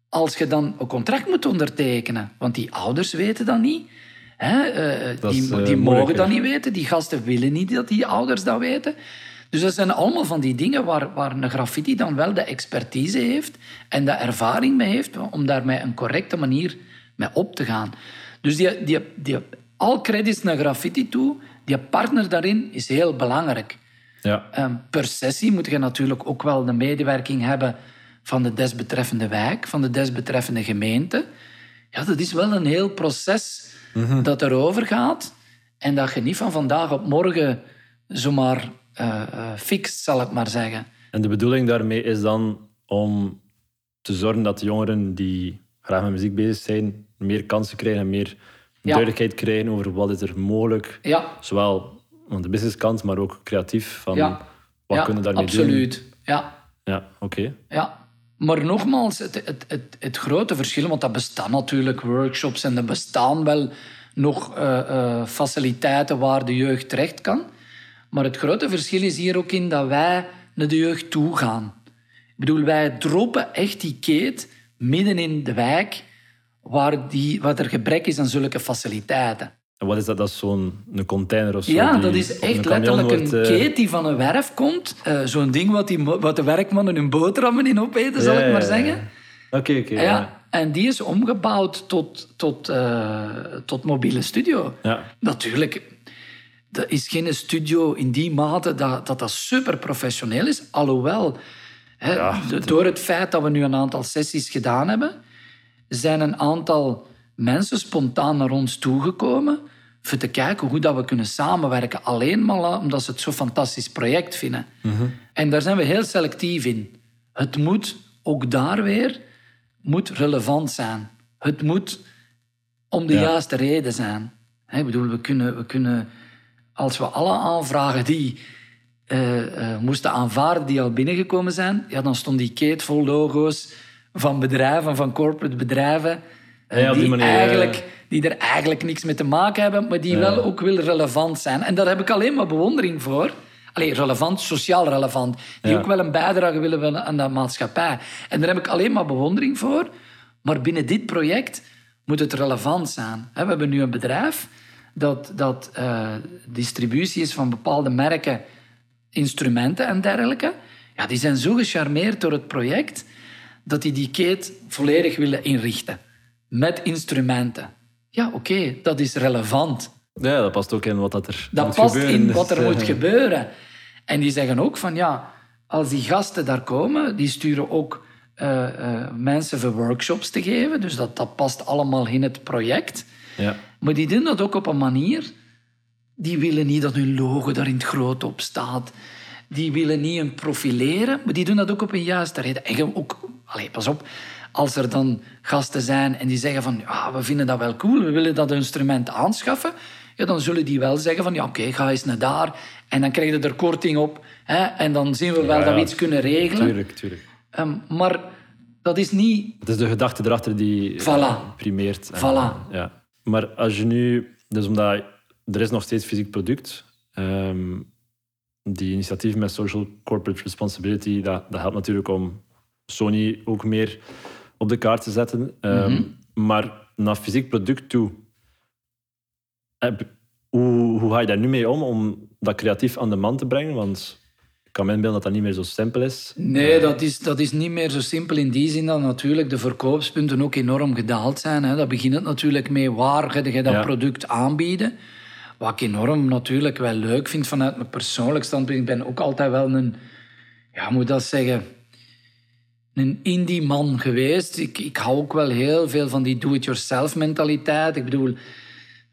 Speaker 3: als je dan een contract moet ondertekenen? Want die ouders weten dat niet. Hè? eh,
Speaker 1: is,
Speaker 3: die
Speaker 1: eh,
Speaker 3: die mogen dat niet weten. Die gasten willen niet dat die ouders dat weten. Dus dat zijn allemaal van die dingen waar, waar een graffiti dan wel de expertise heeft en de ervaring mee heeft om daar met een correcte manier mee op te gaan. Dus die, die, die, al credits naar graffiti toe, die partner daarin is heel belangrijk.
Speaker 1: Ja.
Speaker 3: Ehm, per sessie moet je natuurlijk ook wel de medewerking hebben van de desbetreffende wijk, van de desbetreffende gemeente. Ja, dat is wel een heel proces dat erover gaat. En dat je niet van vandaag op morgen zomaar eh eh, fixt, zal ik maar zeggen.
Speaker 1: En de bedoeling daarmee is dan om te zorgen dat de jongeren die graag met muziek bezig zijn, meer kansen krijgen en meer duidelijkheid krijgen over wat is er mogelijk.
Speaker 3: Ja,
Speaker 1: Zowel aan de businesskant, maar ook creatief. Van
Speaker 3: ja.
Speaker 1: wat
Speaker 3: ja,
Speaker 1: kunnen we daarmee
Speaker 3: absoluut. Ja,
Speaker 1: doen? Ja, oké.
Speaker 3: Ja, maar nogmaals, het, het, het, grote verschil, want dat bestaan natuurlijk workshops en er bestaan wel nog eh, eh, faciliteiten waar de jeugd terecht kan. Maar het grote verschil is hier ook in dat wij naar de jeugd toe gaan. Ik bedoel, wij droppen echt die keet midden in de wijk waar, die, waar er gebrek is aan zulke faciliteiten.
Speaker 1: En wat is dat? Dat is zo'n een container of zo?
Speaker 3: Ja, dat is echt
Speaker 1: een
Speaker 3: letterlijk
Speaker 1: wordt,
Speaker 3: een
Speaker 1: eh,
Speaker 3: keet die van een werf komt. Eh, Zo'n ding wat, die, wat de werkmannen hun boterhammen in opeten, zal ik maar zeggen.
Speaker 1: Oké, oké.
Speaker 3: Ja.
Speaker 1: ja.
Speaker 3: En die is omgebouwd tot, tot, eh, tot mobiele studio.
Speaker 1: Ja.
Speaker 3: Natuurlijk, dat is geen studio in die mate dat dat, dat super professioneel is. Alhoewel, hè,
Speaker 1: Ja,
Speaker 3: de- door het feit dat we nu een aantal sessies gedaan hebben, zijn een aantal mensen spontaan naar ons toegekomen voor te kijken hoe dat we kunnen samenwerken. Alleen maar omdat ze het zo'n fantastisch project vinden. En daar zijn we heel selectief in. Het moet ook daar weer moet relevant zijn. Het moet om de
Speaker 1: Ja.
Speaker 3: juiste reden zijn. Hè, Ik bedoel, we kunnen, we kunnen, als we alle aanvragen die eh, eh, moesten aanvaarden die al binnengekomen zijn, ja, dan stond die keet vol logo's van bedrijven, van corporate bedrijven, eh,
Speaker 1: Ja, op die
Speaker 3: die,
Speaker 1: manier,
Speaker 3: eigenlijk, die er eigenlijk niks mee te maken hebben, maar die wel ook willen relevant zijn. En daar heb ik alleen maar bewondering voor. Allee, relevant, sociaal relevant. Die
Speaker 1: Ja.
Speaker 3: ook wel een bijdrage willen willen aan de maatschappij. En daar heb ik alleen maar bewondering voor. Maar binnen dit project moet het relevant zijn. We hebben nu een bedrijf dat, dat eh, distributie is van bepaalde merken, instrumenten en dergelijke. Ja, die zijn zo gecharmeerd door het project dat die die keet volledig willen inrichten. Met instrumenten. Ja, oké, dat is relevant.
Speaker 1: Ja, dat past ook in wat dat er
Speaker 3: Dat
Speaker 1: moet
Speaker 3: past
Speaker 1: gebeuren.
Speaker 3: in
Speaker 1: Dus,
Speaker 3: wat er
Speaker 1: eh,
Speaker 3: moet gebeuren. En die zeggen ook van ja, als die gasten daar komen, die sturen ook eh, eh, mensen voor workshops te geven. Dus dat, dat past allemaal in het project.
Speaker 1: Ja.
Speaker 3: Maar die doen dat ook op een manier. Die willen niet dat hun logo daar in het groot op staat. Die willen niet hun profileren, maar die doen dat ook op een juiste reden. En ook, allee, pas op, als er dan gasten zijn en die zeggen van ja, we vinden dat wel cool, we willen dat instrument aanschaffen, ja, dan zullen die wel zeggen van ja, oké, ga eens naar daar en dan krijg je er korting op hè, en dan zien we wel
Speaker 1: Ja,
Speaker 3: dat we iets kunnen regelen.
Speaker 1: Tuurlijk, tuurlijk.
Speaker 3: Ehm, maar dat is niet
Speaker 1: Het is de gedachte erachter die
Speaker 3: Voilà.
Speaker 1: eh, primeert. En,
Speaker 3: Voilà.
Speaker 1: Ja. Maar als je nu... Dus omdat er is nog steeds fysiek product. ehm, die initiatieven met social corporate responsibility, dat, dat helpt natuurlijk om Sony ook meer op de kaart te zetten. Ehm,
Speaker 3: Mhm.
Speaker 1: Maar naar fysiek product toe, heb- hoe, hoe ga je daar nu mee om, om dat creatief aan de man te brengen? Want ik kan me inbeelden dat dat niet meer zo simpel is.
Speaker 3: Nee, dat is, dat is niet meer zo simpel in die zin dat natuurlijk de verkoopspunten ook enorm gedaald zijn. Hè. Dat begint het natuurlijk mee waar ga je dat
Speaker 1: Ja.
Speaker 3: product aanbieden. Wat ik enorm natuurlijk wel leuk vind vanuit mijn persoonlijk standpunt. Ik ben ook altijd wel een, ja, moet dat zeggen, een indie man geweest. Ik, ik hou ook wel heel veel van die do-it-yourself mentaliteit. Ik bedoel,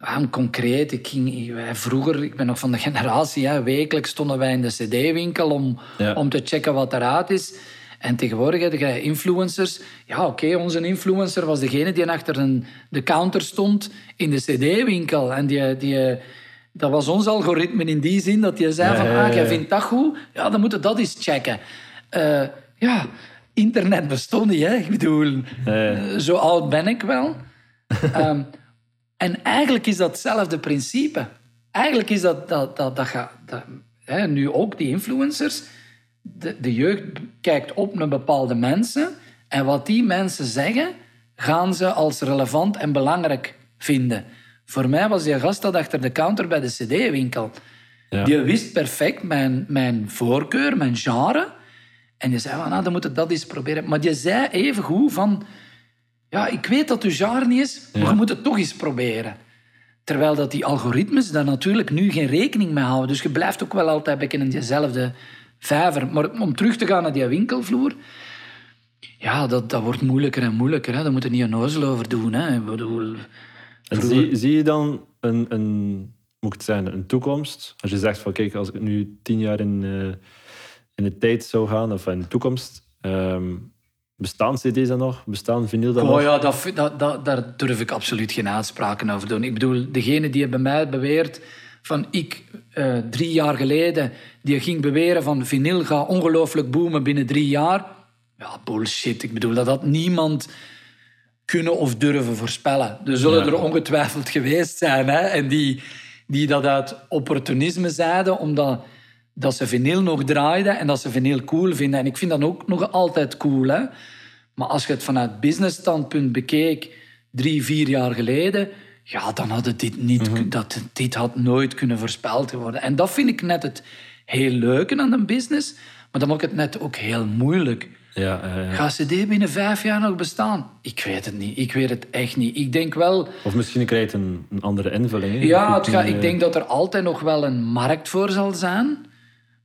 Speaker 3: Ja, concreet, ik ging, wij vroeger, ik ben nog van de generatie, hè, wekelijks stonden wij in de cd-winkel om,
Speaker 1: Ja.
Speaker 3: om te checken wat eruit is. En tegenwoordig heb je influencers. Ja, oké, onze influencer was degene die achter een, de counter stond in de cd-winkel. En die, die, dat was ons algoritme in die zin dat je zei
Speaker 1: Ja,
Speaker 3: van, ah, jij vindt dat goed? Ja, dan moet je dat eens checken. Eh, ja, internet bestond niet, hè. Ik bedoel, eh, zo oud ben ik wel. Ehm, en eigenlijk is dat hetzelfde principe. Eigenlijk is dat, dat, dat, dat, ga- dat hè, nu ook die influencers. De, de jeugd kijkt op naar bepaalde mensen. En wat die mensen zeggen, gaan ze als relevant en belangrijk vinden. Voor mij was die gast dat achter de counter bij de cd-winkel.
Speaker 1: Ja.
Speaker 3: Die wist perfect mijn, mijn voorkeur, mijn genre. En die zei, van, nou, dan moet je dat eens proberen. Maar die zei even goed van... Ja, ik weet dat uw genre niet is, maar je moet het toch eens proberen. Terwijl dat die algoritmes daar natuurlijk nu geen rekening mee houden. Dus je blijft ook wel altijd een in diezelfde vijver. Maar om terug te gaan naar die winkelvloer... Ja, dat, dat wordt moeilijker en moeilijker. Hè. Daar moet je niet een nozel over doen. Hè. Ik bedoel...
Speaker 1: En zie, zie je dan een, een, moet het zeggen, een toekomst? Als je zegt van kijk, als ik nu tien jaar in, eh, in de tijd zou gaan, of in de toekomst, ehm, bestaan cd's dan nog? Bestaan vinyl dan
Speaker 3: Oh
Speaker 1: nog?
Speaker 3: ja, dat, dat, dat, daar durf ik absoluut geen uitspraken over doen. Ik bedoel, degene die bij mij beweert van ik eh, drie jaar geleden, die ging beweren van vinyl gaat ongelooflijk boomen binnen drie jaar. Ja, bullshit. Ik bedoel, dat had niemand kunnen of durven voorspellen. Er zullen
Speaker 1: Ja.
Speaker 3: er ongetwijfeld geweest zijn. Hè? En die, die dat uit opportunisme zeiden, omdat dat ze vinyl nog draaiden en dat ze vinyl cool vinden. En ik vind dat ook nog altijd cool. Hè? Maar als je het vanuit business standpunt bekeek, drie, vier jaar geleden, ja, dan had dit niet, dat, dit had nooit kunnen voorspeld worden. En dat vind ik net het heel leuke aan een business, maar dan maakt het net ook heel moeilijk.
Speaker 1: Ja, ja.
Speaker 3: Gaat CD binnen vijf jaar nog bestaan? Ik weet het niet. Ik weet het echt niet. Ik denk wel...
Speaker 1: Of misschien krijgt het een, een andere invulling. hè?
Speaker 3: Ja, het gaat, ik
Speaker 1: eh,
Speaker 3: denk dat er altijd nog wel een markt voor zal zijn.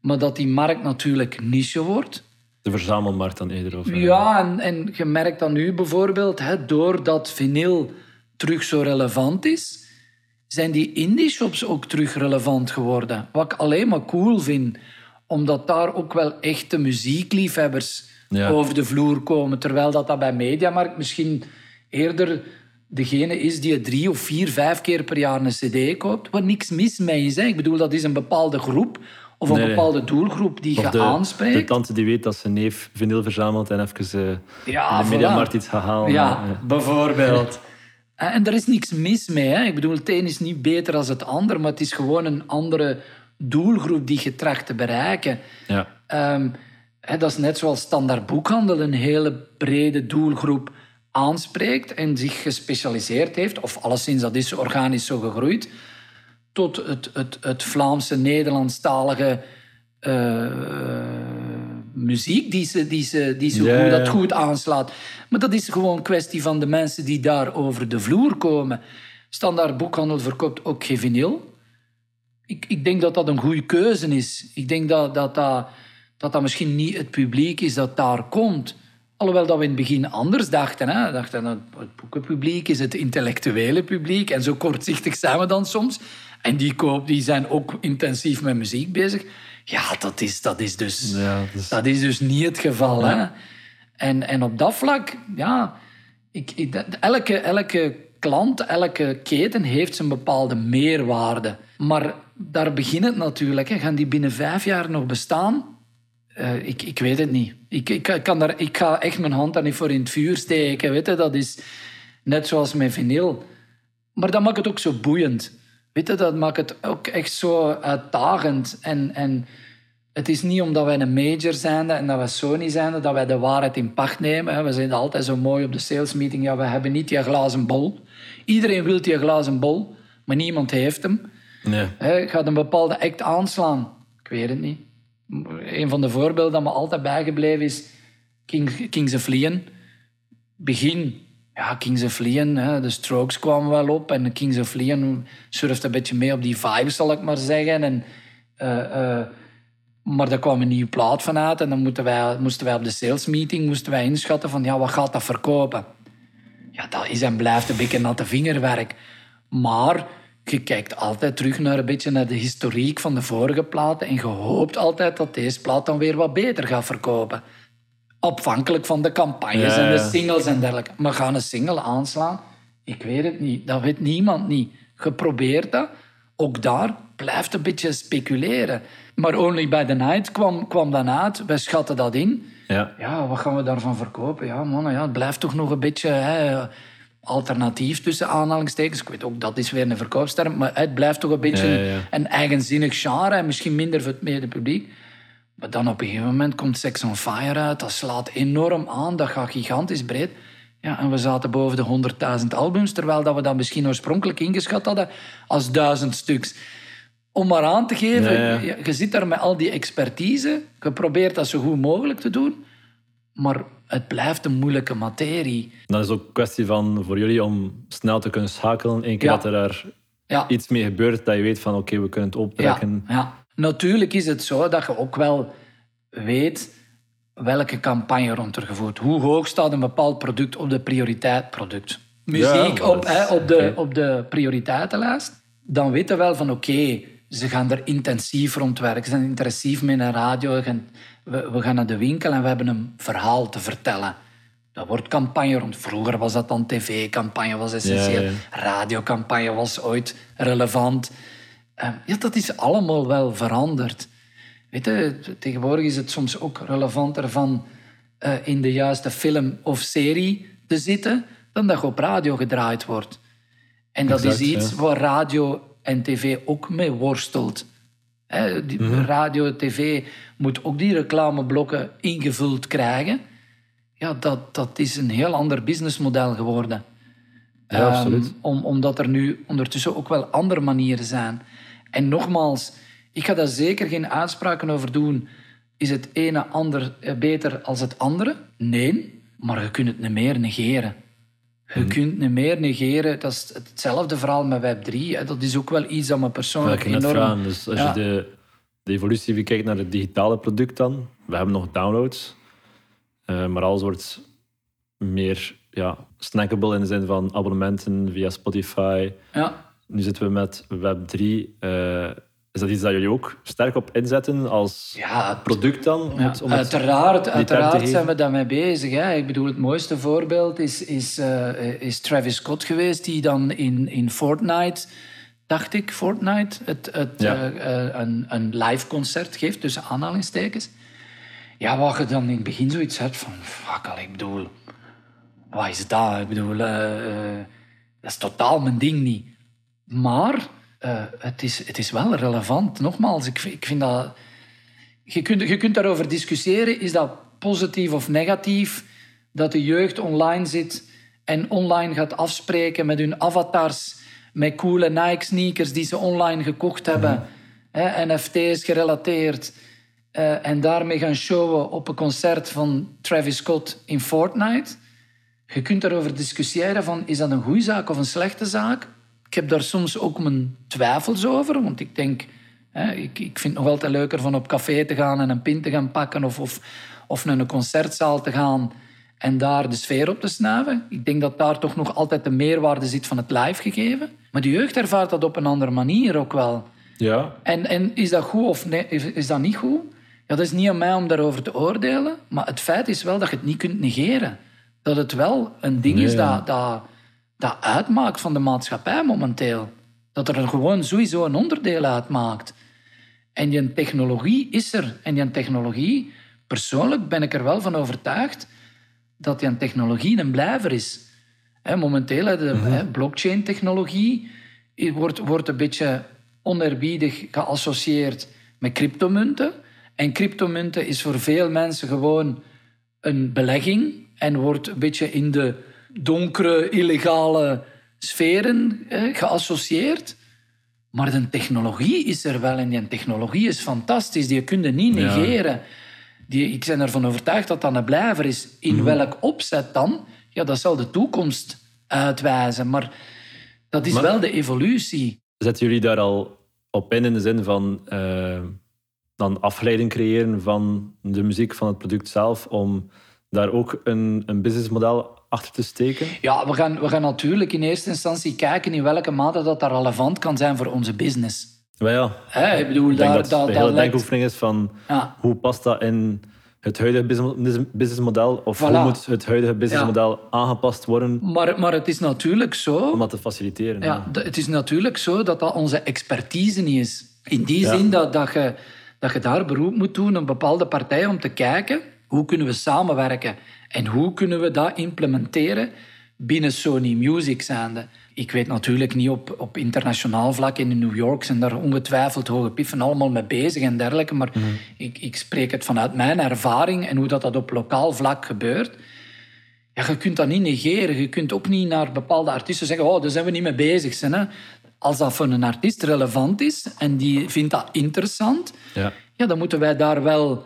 Speaker 3: Maar dat die markt natuurlijk niche wordt.
Speaker 1: De verzamelmarkt dan eerder. Of, eh,
Speaker 3: Ja, en, en je merkt dan nu bijvoorbeeld, hè, doordat vinyl terug zo relevant is, zijn die indie shops ook terug relevant geworden. Wat ik alleen maar cool vind, omdat daar ook wel echte muziekliefhebbers
Speaker 1: Ja.
Speaker 3: over de vloer komen. Terwijl dat, dat bij Mediamarkt misschien eerder degene is die drie of vier, vijf keer per jaar een cd koopt, waar niks mis mee is. Hè. Ik bedoel, dat is een bepaalde groep of een
Speaker 1: Nee,
Speaker 3: bepaalde doelgroep die je
Speaker 1: de,
Speaker 3: aanspreekt.
Speaker 1: de tante die weet dat ze neef vinyl verzamelt en even eh,
Speaker 3: Ja,
Speaker 1: in de
Speaker 3: voilà.
Speaker 1: mediamarkt iets gaat halen.
Speaker 3: Ja,
Speaker 1: eh,
Speaker 3: bijvoorbeeld. En daar is niks mis mee. Hè. Ik bedoel, het een is niet beter dan het ander, maar het is gewoon een andere doelgroep die je tracht te bereiken.
Speaker 1: ja.
Speaker 3: Ehm, hè, dat is net zoals standaard boekhandel een hele brede doelgroep aanspreekt en zich gespecialiseerd heeft, of alleszins dat is organisch zo gegroeid, tot het, het, het Vlaamse, Nederlandstalige eh, muziek die, ze, die, ze, die
Speaker 1: ja.
Speaker 3: dat goed aanslaat. Maar dat is gewoon een kwestie van de mensen die daar over de vloer komen. Standaard boekhandel verkoopt ook geen vinyl. Ik, ik denk dat dat een goede keuze is. Ik denk dat dat, dat, dat dat misschien niet het publiek is dat daar komt. Alhoewel dat we in het begin anders dachten. Hè. We dachten dat het boekenpubliek is het intellectuele publiek. En zo kortzichtig zijn we dan soms. En die, koop, die zijn ook intensief met muziek bezig. Ja, dat is, dat is, dus,
Speaker 1: Ja, dus-
Speaker 3: dat is dus niet het geval. Hè. En, en op dat vlak, ja... Ik, elke, elke klant, elke keten heeft zijn bepaalde meerwaarde. Maar daar begint het natuurlijk. Hè. Gaan die binnen vijf jaar nog bestaan? Eh, ik, ik weet het niet. Ik, ik, kan daar, ik ga echt mijn hand daar niet voor in het vuur steken. Weet je? Dat is net zoals met vinyl. Maar dat maakt het ook zo boeiend. Weet je, dat maakt het ook echt zo uitdagend. En, en het is niet omdat wij een major zijn en dat wij Sony zijn dat wij de waarheid in pacht nemen. We zijn altijd zo mooi op de salesmeeting. Ja, we hebben niet die glazen bol. Iedereen wil die glazen bol, maar niemand heeft hem.
Speaker 1: Nee.
Speaker 3: Gaat een bepaalde act aanslaan? Ik weet het niet. Een van de voorbeelden dat me altijd bijgebleven is King, Kings of Leon. Begin, ja, Kings of Leon, hè, de Strokes kwamen wel op en Kings of Leon surfde een beetje mee op die vibe, zal ik maar zeggen. En, eh, eh, maar daar kwam een nieuwe plaat vanuit en dan moesten wij, moesten wij op de sales meeting moesten wij inschatten van ja, wat gaat dat verkopen? Ja, dat is en blijft een beetje natte vingerwerk. Maar je kijkt altijd terug naar een beetje naar de historiek van de vorige platen en je hoopt altijd dat deze plaat dan weer wat beter gaat verkopen. Afhankelijk van de campagnes
Speaker 1: Ja,
Speaker 3: en de singles en dergelijke. Maar gaan een single aanslaan? Ik weet het niet. Dat weet niemand niet. Geprobeerd dat. Ook daar blijft een beetje speculeren. Maar Only by the Night kwam, kwam dan uit. Wij schatten dat in.
Speaker 1: Ja.
Speaker 3: Ja, wat gaan we daarvan verkopen? Ja, man, ja, het blijft toch nog een beetje hè, alternatief tussen aanhalingstekens. Ik weet ook, dat is weer een verkoopsterm. Maar het blijft toch een beetje
Speaker 1: Ja, ja, ja.
Speaker 3: een eigenzinnig genre. En misschien minder voor het publiek. Maar dan op een gegeven moment komt Sex on Fire uit. Dat slaat enorm aan. Dat gaat gigantisch breed. Ja, en we zaten boven de 100.000 albums. Terwijl dat we dat misschien oorspronkelijk ingeschat hadden als duizend stuks. Om maar aan te geven,
Speaker 1: Ja, ja.
Speaker 3: Je, zit daar met al die expertise. Je probeert dat zo goed mogelijk te doen. Maar het blijft een moeilijke materie.
Speaker 1: Dan is ook een kwestie van voor jullie om snel te kunnen schakelen. Eén keer dat er daar iets mee gebeurt, dat je weet van oké, we kunnen het optrekken.
Speaker 3: Ja, ja. Natuurlijk is het zo dat je ook wel weet welke campagne rond er gevoerd. Hoe hoog staat een bepaald product op de prioriteit product. Muziek
Speaker 1: Ja,
Speaker 3: op, hè, op, de, op de prioriteitenlijst. Dan weten we wel van oké, ze gaan er intensief rond werken. Ze zijn intensief met een radio. We gaan, we, we gaan naar de winkel en we hebben een verhaal te vertellen. Dat wordt campagne rond. Vroeger was dat dan tv-campagne, was essentieel.
Speaker 1: Ja, ja.
Speaker 3: Radiocampagne was ooit relevant. Eh, ja, dat is allemaal wel veranderd. Weet je, tegenwoordig is het soms ook relevanter van eh, in de juiste film of serie te zitten dan dat je op radio gedraaid wordt. En dat
Speaker 1: Exact,
Speaker 3: is iets
Speaker 1: ja.
Speaker 3: waar radio en tv ook mee worstelt. Hè, die
Speaker 1: Mhm.
Speaker 3: Radio, tv moet ook die reclameblokken ingevuld krijgen. Ja, dat, dat is een heel ander businessmodel geworden.
Speaker 1: Ja,
Speaker 3: Ehm,
Speaker 1: absoluut.
Speaker 3: om, omdat er nu ondertussen ook wel andere manieren zijn. En nogmaals, ik ga daar zeker geen uitspraken over doen. Is het ene ander eh, beter als het andere? Nee, maar je kunt het niet meer negeren. Je
Speaker 1: Mhm.
Speaker 3: kunt niet meer negeren. Dat is hetzelfde verhaal met Web3. Hè. Dat is ook wel iets dat me persoonlijk
Speaker 1: ik
Speaker 3: enorm...
Speaker 1: vragen. Dus als
Speaker 3: Ja.
Speaker 1: je de, de evolutie bekijkt naar het digitale product dan, we hebben nog downloads, eh, maar alles wordt meer ja, snackable in de zin van abonnementen via Spotify.
Speaker 3: Ja.
Speaker 1: Nu zitten we met Web3. eh, is dat iets dat jullie ook sterk op inzetten als
Speaker 3: Ja, het-
Speaker 1: product dan? Om
Speaker 3: Ja,
Speaker 1: het, om het
Speaker 3: uiteraard uiteraard zijn we daarmee bezig. Hè. Ik bedoel, het mooiste voorbeeld is, is, eh, is Travis Scott geweest, die dan in, in Fortnite, dacht ik, Fortnite, het, het,
Speaker 1: Ja.
Speaker 3: eh, een, een live concert geeft, tussen aanhalingstekens. Ja, waar je dan in het begin zoiets hebt van, fuck al, ik bedoel, wat is dat? Ik bedoel, dat is totaal mijn ding niet. Maar eh, het, is, het is wel relevant. Nogmaals, ik, ik vind dat... Je kunt, je kunt daarover discussiëren. Is dat positief of negatief? Dat de jeugd online zit en online gaat afspreken met hun avatars, met coole Nike-sneakers die ze online gekocht hebben, hè, NFT's gerelateerd, eh, en daarmee gaan showen op een concert van Travis Scott in Fortnite. Je kunt daarover discussiëren van, is dat een goede zaak of een slechte zaak? Ik heb daar soms ook mijn twijfels over, want ik denk... Hè, ik, ik vind het nog altijd leuker van op café te gaan en een pint te gaan pakken of, of, of naar een concertzaal te gaan en daar de sfeer op te snuiven. Ik denk dat daar toch nog altijd de meerwaarde zit van het live gegeven. Maar de jeugd ervaart dat op een andere manier ook wel.
Speaker 1: Ja,
Speaker 3: En, en is dat goed of nee, is, is dat niet goed? Ja, dat is niet aan mij om daarover te oordelen. Maar het feit is wel dat je het niet kunt negeren. Dat het wel een ding is
Speaker 1: Nee,
Speaker 3: dat, dat, dat uitmaakt van de maatschappij momenteel. Dat er gewoon sowieso een onderdeel uitmaakt. En die technologie is er. En die technologie, persoonlijk ben ik er wel van overtuigd dat die technologie een blijver is. Momenteel, de hè, blockchain-technologie wordt, wordt een beetje oneerbiedig geassocieerd met cryptomunten. En cryptomunten is voor veel mensen gewoon een belegging en wordt een beetje in de donkere, illegale sferen hè, geassocieerd. Maar de technologie is er wel en die technologie is fantastisch. Die kun je niet
Speaker 1: Ja.
Speaker 3: negeren. Die, ik ben ervan overtuigd dat dat een blijver is. In welk opzet dan? Ja, dat zal de toekomst uitwijzen. Maar dat is
Speaker 1: Maar-
Speaker 3: wel de evolutie.
Speaker 1: zetten jullie daar al op in in de zin van eh, dan afleiding creëren van de muziek van het product zelf om daar ook een, een businessmodel achter te steken?
Speaker 3: Ja, we gaan, we gaan natuurlijk in eerste instantie kijken in welke mate dat, dat relevant kan zijn voor onze business.
Speaker 1: Maar ja,
Speaker 3: ik bedoel,
Speaker 1: ik denk
Speaker 3: daar,
Speaker 1: dat
Speaker 3: dat,
Speaker 1: de
Speaker 3: dat
Speaker 1: hele
Speaker 3: lijkt-
Speaker 1: denkoefening is van
Speaker 3: Ja.
Speaker 1: hoe past dat in het huidige business- businessmodel of hoe moet het huidige businessmodel aangepast worden
Speaker 3: Maar, maar het is natuurlijk zo...
Speaker 1: om dat te faciliteren.
Speaker 3: Ja, het is natuurlijk zo dat dat onze expertise niet is. In die
Speaker 1: Ja.
Speaker 3: zin dat, dat, je, dat je daar beroep moet doen op bepaalde partijen om te kijken hoe kunnen we samenwerken en hoe kunnen we dat implementeren binnen Sony Music zijnde. Ik weet natuurlijk niet op, op internationaal vlak in New York zijn daar ongetwijfeld hoge piffen allemaal mee bezig en dergelijke, maar ik, ik spreek het vanuit mijn ervaring en hoe dat, dat op lokaal vlak gebeurt. Ja, je kunt dat niet negeren. Je kunt ook niet naar bepaalde artiesten zeggen, oh, daar zijn we niet mee bezig. Zijn, hè. Als dat voor een artiest relevant is en die vindt dat interessant,
Speaker 1: Ja.
Speaker 3: ja, dan moeten wij daar wel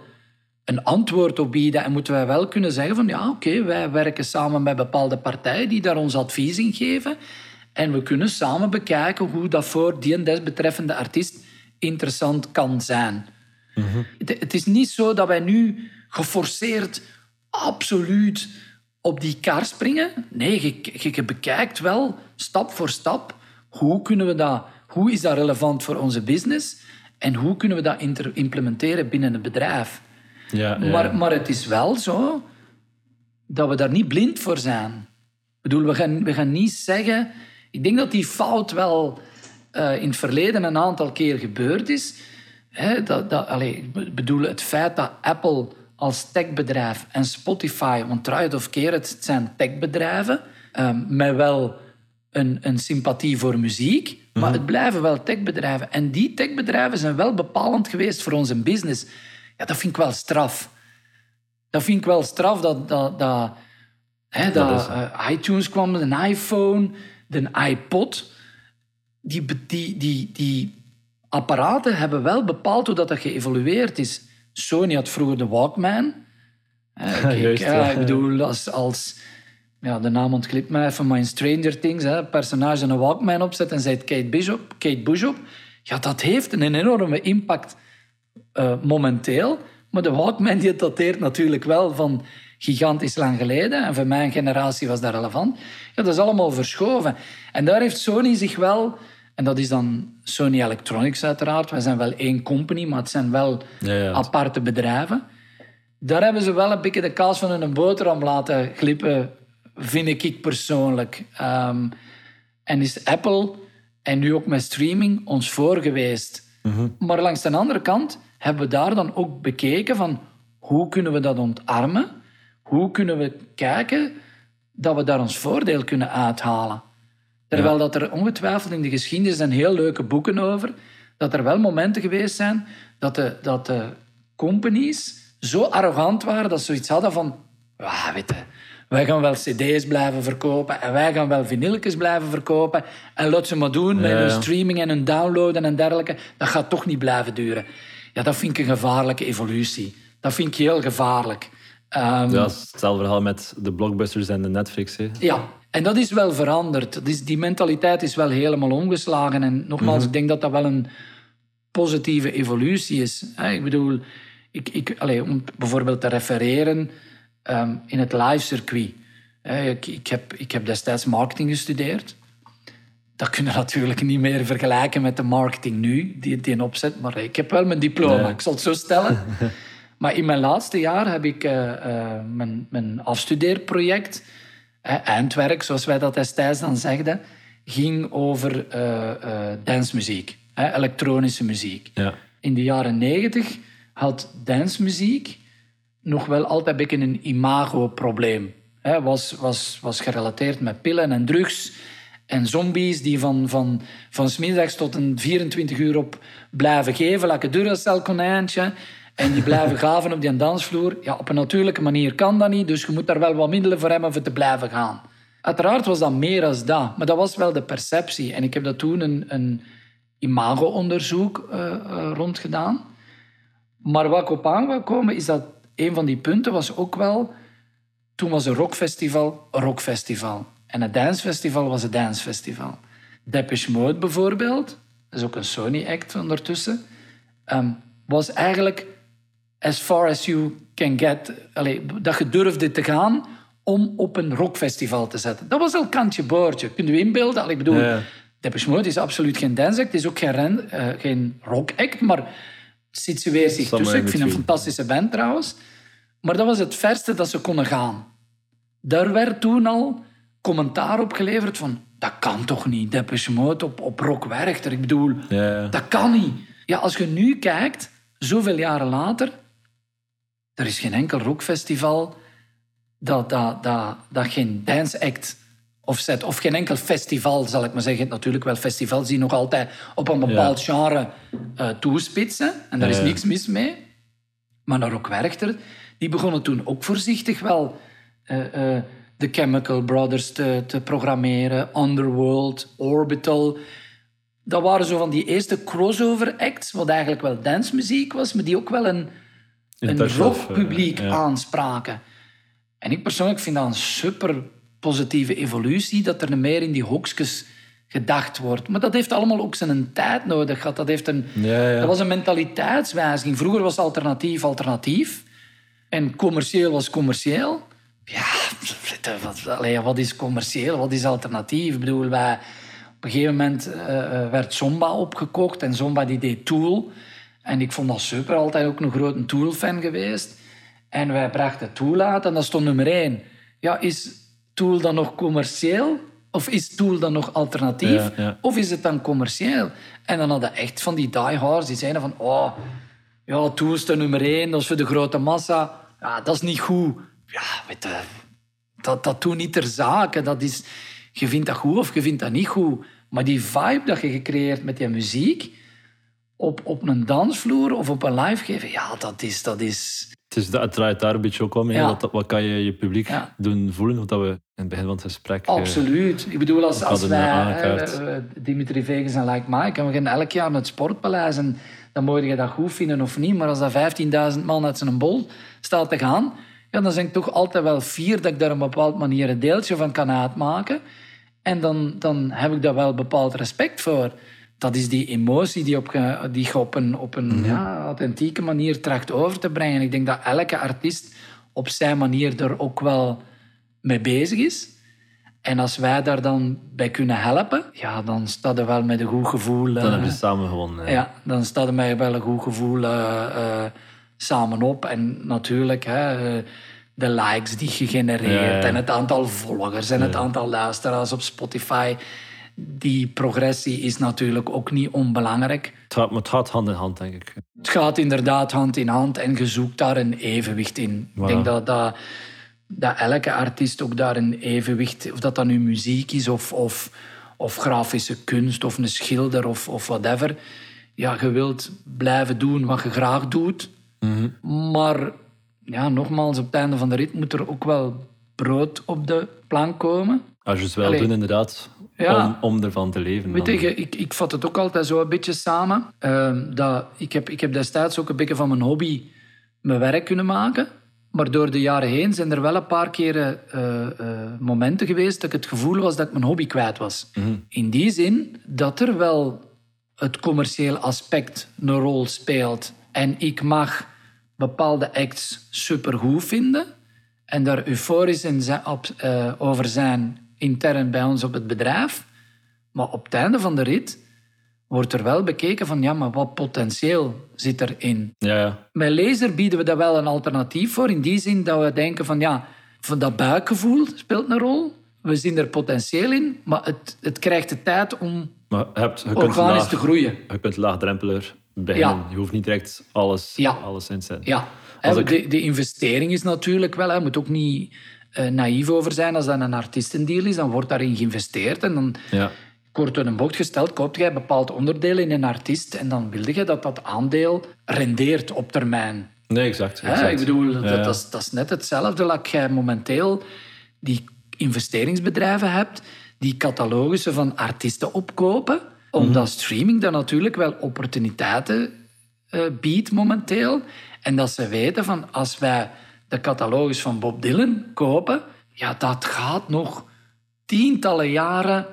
Speaker 3: een antwoord op bieden en moeten wij wel kunnen zeggen van ja, oké, wij werken samen met bepaalde partijen die daar ons advies in geven en we kunnen samen bekijken hoe dat voor die en desbetreffende artiest interessant kan zijn. Het, het is niet zo dat wij nu geforceerd absoluut op die kar springen. Nee, je, je, je bekijkt wel stap voor stap hoe kunnen we dat, hoe is dat relevant voor onze business en hoe kunnen we dat inter- implementeren binnen het bedrijf.
Speaker 1: Ja, ja.
Speaker 3: Maar, maar het is wel zo dat we daar niet blind voor zijn. Ik bedoel, we gaan, we gaan niet zeggen... Ik denk dat die fout wel eh, in het verleden een aantal keer gebeurd is. Hè, dat, dat, allee, ik bedoel, het feit dat Apple als techbedrijf en Spotify, want trouw het of keer het, zijn techbedrijven, eh, met wel een, een sympathie voor muziek, maar het blijven wel techbedrijven. En die techbedrijven zijn wel bepalend geweest voor onze business. Ja, dat vind ik wel straf. Dat vind ik wel straf dat, dat, dat, hè, dat, eh, iTunes kwam, de iPhone, de iPod. Die, die, die, die apparaten hebben wel bepaald hoe dat, dat geëvolueerd is. Sony had vroeger de Walkman. Kijk,
Speaker 1: Juist,
Speaker 3: ja,
Speaker 1: ja.
Speaker 3: ik bedoel, als, als ja, de naam ontglipt mij even, maar in Stranger Things, hè, een personage een Walkman opzet en zei Kate Bishop, Kate Bishop. Ja, dat heeft een enorme impact eh, momenteel. Maar de Walkman die dateert natuurlijk wel van gigantisch lang geleden. En voor mijn generatie was dat relevant. Ja, dat is allemaal verschoven. En daar heeft Sony zich wel... En dat is dan Sony Electronics uiteraard. Wij zijn wel één company, maar het zijn wel
Speaker 1: Ja, ja.
Speaker 3: aparte bedrijven. Daar hebben ze wel een beetje de kaas van een boterham laten glippen, vind ik persoonlijk. Ehm, en is Apple, en nu ook met streaming, ons voor geweest. Maar langs de andere kant hebben we daar dan ook bekeken van hoe kunnen we dat ontarmen? Hoe kunnen we kijken dat we daar ons voordeel kunnen uithalen? Terwijl dat er ongetwijfeld in de geschiedenis zijn heel leuke boeken over, dat er wel momenten geweest zijn dat de, dat de companies zo arrogant waren dat ze zoiets hadden van, "Ah, weet je, wij gaan wel cd's blijven verkopen en wij gaan wel vinyltjes blijven verkopen en laat ze maar doen met hun streaming en hun downloaden en dergelijke. Dat gaat toch niet blijven duren. Ja, dat vind ik een gevaarlijke evolutie. Dat vind ik heel gevaarlijk. Ehm,
Speaker 1: Ja, hetzelfde verhaal met de blockbusters en de Netflix.
Speaker 3: Ja, en dat is wel veranderd. Is, die mentaliteit is wel helemaal omgeslagen. En nogmaals, ik denk dat dat wel een positieve evolutie is. Ik bedoel, ik, ik, allee, om bijvoorbeeld te refereren ehm, in het live circuit. Ik, ik, heb, ik heb destijds marketing gestudeerd. Dat kun je natuurlijk niet meer vergelijken met de marketing nu, die, die opzet. Maar ik heb wel mijn diploma,
Speaker 1: Nee.
Speaker 3: ik zal het zo stellen. maar in mijn laatste jaar heb ik eh, eh, mijn, mijn afstudeerproject, eh, eindwerk, zoals wij dat destijds dan zegden, ging over eh dancemuziek, hè, elektronische muziek.
Speaker 1: Ja.
Speaker 3: In de jaren negentig had dancemuziek nog wel altijd een beetje een imago-probleem. Hè, was, was, was gerelateerd met pillen en drugs en zombies die van, van, van 's middags tot een 24 uur op blijven geven, een Duracell konijntje. En die blijven gaven op die dansvloer. Ja, op een natuurlijke manier kan dat niet, dus je moet daar wel wat middelen voor hebben om te blijven gaan. Uiteraard was dat meer als dat, maar dat was wel de perceptie. En ik heb dat toen een, een imago-onderzoek eh eh, rondgedaan. Maar wat ik op aan wil komen, is dat een van die punten was ook wel... Toen was een rockfestival een rockfestival. En een dancefestival was een dancefestival. Depeche Mode bijvoorbeeld, dat is ook een Sony-act ondertussen, ehm, was eigenlijk as far as you can get... Allee, dat je durfde te gaan om op een rockfestival te zetten. Dat was al kantje boordje. Kun je inbeelden? Al, Ik bedoel,
Speaker 1: Ja.
Speaker 3: Depeche Mode is absoluut geen dance act, het is ook geen, eh, geen rock act, maar situeert zich tussen.
Speaker 1: in
Speaker 3: Ik vind een
Speaker 1: between.
Speaker 3: fantastische band trouwens. Maar dat was het verste dat ze konden gaan. Daar werd toen al commentaar op geleverd van... Dat kan toch niet, Depeche Mode op, op Rock Werchter. Ik bedoel, dat kan niet. Ja, als je nu kijkt, zoveel jaren later... Er is geen enkel rockfestival dat, dat, dat, dat geen dance act of geen enkel festival, zal ik maar zeggen. Natuurlijk wel festivals die nog altijd op een bepaald genre eh, toespitsen. En daar is
Speaker 1: Ja.
Speaker 3: niks mis mee. Maar naar Rock Werchter, die begonnen toen ook voorzichtig wel eh, eh, de Chemical Brothers te, te programmeren. Underworld, Orbital. Dat waren zo van die eerste crossover acts, wat eigenlijk wel dancemuziek was, maar die ook wel een, een rockpubliek
Speaker 1: eh, ja.
Speaker 3: aanspraken. En ik persoonlijk vind dat een super positieve evolutie, dat er meer in die hokjes gedacht wordt. Maar dat heeft allemaal ook zijn tijd nodig gehad. Dat, heeft een,
Speaker 1: Ja, ja.
Speaker 3: dat was een mentaliteitswijziging. Vroeger was alternatief alternatief. En commercieel was commercieel. Ja, wat, wat is commercieel? Wat is alternatief? Ik bedoel, wij, op een gegeven moment eh, eh, werd Zomba opgekocht. En Zomba die deed Tool. En ik vond dat super. Altijd ook een grote Tool-fan geweest. En wij brachten Tool uit en dat stond nummer één. Ja, is Tool dan nog commercieel? Of is Tool dan nog alternatief?
Speaker 1: Ja, ja.
Speaker 3: Of is het dan commercieel? En dan hadden echt van die diehards die zeiden van... Oh, ja, Tool is de nummer één, dat is voor de grote massa. Ja, dat is niet goed. Ja, weet je, dat, dat doet niet ter zake. Dat is, je vindt dat goed of je vindt dat niet goed. Maar die vibe dat je gecreëerd met die muziek... Op, op een dansvloer of op een live geven... Ja, dat is... Dat is
Speaker 1: Het, is, het draait daar een beetje ook om.
Speaker 3: Ja.
Speaker 1: Wat, wat kan je je publiek
Speaker 3: Ja.
Speaker 1: doen voelen? Wat we in het begin van het gesprek... eh,
Speaker 3: Absoluut. Ik bedoel, als, als wij, eh, eh, Dimitri Vegas en Like Mike, en we gaan elk jaar naar het Sportpaleis en dan moet je dat goed vinden of niet, maar als dat 15.000 man uit zijn bol staat te gaan, ja, dan ben ik toch altijd wel fier dat ik daar op een bepaalde manier een deeltje van kan uitmaken. En dan, dan heb ik daar wel bepaald respect voor. Dat is die emotie die, op, die je op een, op een ja, authentieke manier tracht over te brengen. Ik denk dat elke artiest op zijn manier er ook wel mee bezig is. En als wij daar dan bij kunnen helpen, ja, dan staat er wel met een goed gevoel.
Speaker 1: Dan
Speaker 3: eh,
Speaker 1: hebben we samen gewonnen.
Speaker 3: ja, dan staat er mij wel een goed gevoel eh, eh, samen op. En natuurlijk, hè, eh, de likes die je genereert
Speaker 1: Ja, ja.
Speaker 3: en het aantal volgers en het aantal luisteraars op Spotify. Die progressie is natuurlijk ook niet onbelangrijk.
Speaker 1: Het, gaat, maar het gaat hand in hand, denk ik.
Speaker 3: Het gaat inderdaad hand in hand en je zoekt daar een evenwicht in. Ik denk dat, dat, dat elke artiest ook daar een evenwicht... Of dat dat nu muziek is of, of, of grafische kunst of een schilder of, of whatever. Ja, je wilt blijven doen wat je graag doet. Maar ja, nogmaals, op het einde van de rit moet er ook wel brood op de plank komen.
Speaker 1: Als je het wel
Speaker 3: Allee.
Speaker 1: doen, inderdaad,
Speaker 3: Ja.
Speaker 1: om, om ervan te leven.
Speaker 3: Weet je, ik, ik vat het ook altijd zo een beetje samen. Ehm, dat, ik, heb, ik heb destijds ook een beetje van mijn hobby mijn werk kunnen maken. Maar door de jaren heen zijn er wel een paar keren eh, eh, momenten geweest dat ik het gevoel was dat ik mijn hobby kwijt was. In die zin dat er wel het commerciële aspect een rol speelt. En ik mag bepaalde acts supergoed vinden en daar euforisch in zijn, op, eh, over zijn intern bij ons op het bedrijf. Maar op het einde van de rit wordt er wel bekeken van ja, maar wat potentieel zit erin.
Speaker 1: Ja, ja.
Speaker 3: Met laser bieden we daar wel een alternatief voor. In die zin dat we denken van ja, van dat buikgevoel speelt een rol. We zien er potentieel in, maar het, het krijgt de tijd om
Speaker 1: Maar hebt, je, kunt
Speaker 3: organisch
Speaker 1: laag,
Speaker 3: te groeien.
Speaker 1: je kunt laagdrempeler beginnen.
Speaker 3: Ja.
Speaker 1: Je hoeft niet direct alles, alles in te zetten.
Speaker 3: Ja,
Speaker 1: ik-
Speaker 3: de, de investering is natuurlijk wel... Je moet ook niet eh, naïef over zijn. Als dat een artiestendeal is, dan wordt daarin geïnvesteerd. En dan,
Speaker 1: Ja.
Speaker 3: kort door een bocht gesteld, koopt jij bepaald onderdeel in een artiest. En dan wil je dat dat aandeel rendeert op termijn.
Speaker 1: Nee, exact.
Speaker 3: Hè,
Speaker 1: exact.
Speaker 3: Ik bedoel, dat,
Speaker 1: Ja,
Speaker 3: dat, is, dat is net hetzelfde dat jij momenteel die investeringsbedrijven hebt die catalogussen van artiesten opkopen, omdat streaming dan natuurlijk wel opportuniteiten eh, biedt momenteel. En dat ze weten van als wij de catalogus van Bob Dylan kopen, ja, dat gaat nog tientallen jaren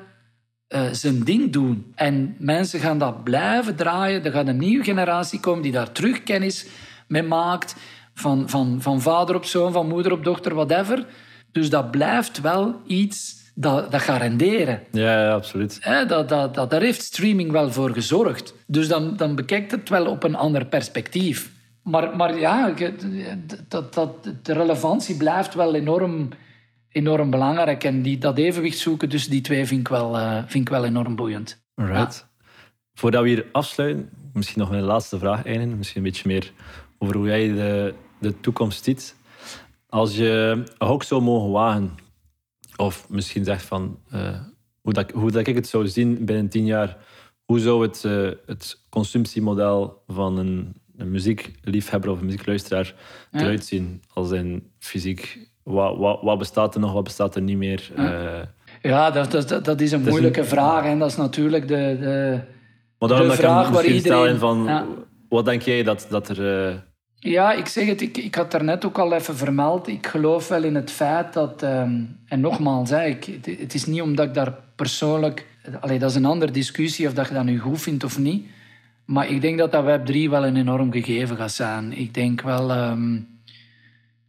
Speaker 3: eh, zijn ding doen. En mensen gaan dat blijven draaien. Er gaat een nieuwe generatie komen die daar terug kennis mee maakt. Van, van, van vader op zoon, van moeder op dochter, whatever. Dus dat blijft wel iets dat, dat gaat renderen.
Speaker 1: Ja, ja, absoluut.
Speaker 3: Dat, dat, dat, daar heeft streaming wel voor gezorgd. Dus dan, dan bekijkt het wel op een ander perspectief. Maar, maar ja, dat, dat, de relevantie blijft wel enorm, enorm belangrijk. En die, dat evenwicht zoeken tussen die twee vind ik wel, eh, vind ik wel enorm boeiend.
Speaker 1: Alright. Voordat we hier afsluiten, misschien nog een laatste vraag eindigen. Misschien een beetje meer over hoe jij de, de toekomst ziet. Als je een hok zou mogen wagen, of misschien zegt van eh, hoe, dat, hoe dat ik het zou zien binnen tien jaar, hoe zou het, eh, het consumptiemodel van een, een muziekliefhebber of een muziekluisteraar
Speaker 3: Ja.
Speaker 1: eruit zien? Als in fysiek, wat, wat, wat bestaat er nog, wat bestaat er niet meer? Eh,
Speaker 3: Ja, dat, dat, dat- is een moeilijke
Speaker 1: een-
Speaker 3: vraag. En dat is natuurlijk de... de
Speaker 1: Maar daarom
Speaker 3: De
Speaker 1: dat ik
Speaker 3: vraag waar iedereen-
Speaker 1: in van,
Speaker 3: Ja.
Speaker 1: wat denk jij dat, dat er... eh,
Speaker 3: Ja, ik zeg het, ik, ik had daarnet ook al even vermeld. Ik geloof wel in het feit dat, ehm, en nogmaals, hè, ik, het, het is niet omdat ik daar persoonlijk, allee, dat is een andere discussie of dat je dat nu goed vindt of niet. Maar ik denk dat dat Web3 wel een enorm gegeven gaat zijn. Ik denk wel ehm,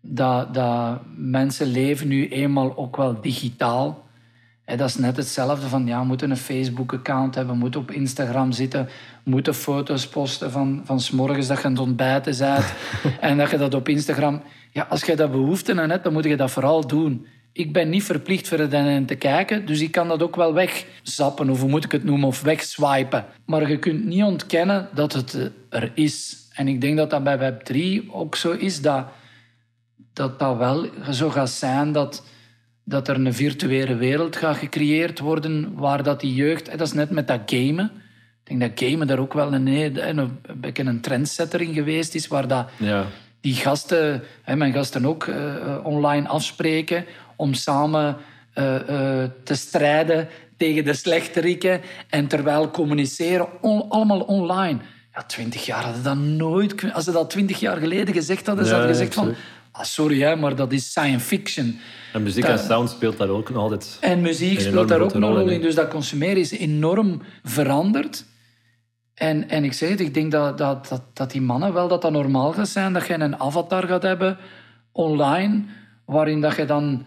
Speaker 3: dat, dat mensen leven nu eenmaal ook wel digitaal. Hè, dat is net hetzelfde van, ja, we moeten een Facebook-account hebben, we moeten op Instagram zitten, moeten foto's posten van, van 's morgens dat je aan het ontbijten bent en dat je dat op Instagram... Ja, als je dat behoefte aan hebt, dan moet je dat vooral doen. Ik ben niet verplicht voor er te kijken, dus ik kan dat ook wel wegzappen, of hoe moet ik het noemen, of wegswipen. Maar je kunt niet ontkennen dat het eh, er is. En ik denk dat dat bij Web3 ook zo is, dat dat dat wel zo gaat zijn dat, dat er een virtuele wereld gaat gecreëerd worden waar dat die jeugd... Dat is net met dat gamen. Ik denk dat gamen daar ook wel een, een, een, beetje een trendsetter in geweest is, waar dat
Speaker 1: ja.
Speaker 3: die gasten, hè, mijn gasten ook, eh, eh, online afspreken om samen eh, eh, te strijden tegen de slechteriken en terwijl communiceren, on- allemaal online. Ja, twintig jaar hadden dat nooit. Als ze dat twintig jaar geleden gezegd hadden, ze
Speaker 1: Ja,
Speaker 3: hadden gezegd van... Ah, sorry, hè, maar dat is science fiction.
Speaker 1: En muziek en sound speelt daar ook nog altijd.
Speaker 3: En muziek speelt daar ook een
Speaker 1: rol in.
Speaker 3: Dus dat consumeren is enorm veranderd. En, en ik zeg het, ik denk dat, dat, dat, dat die mannen wel dat dat normaal gaat zijn. Dat je een avatar gaat hebben online, waarin dat je dan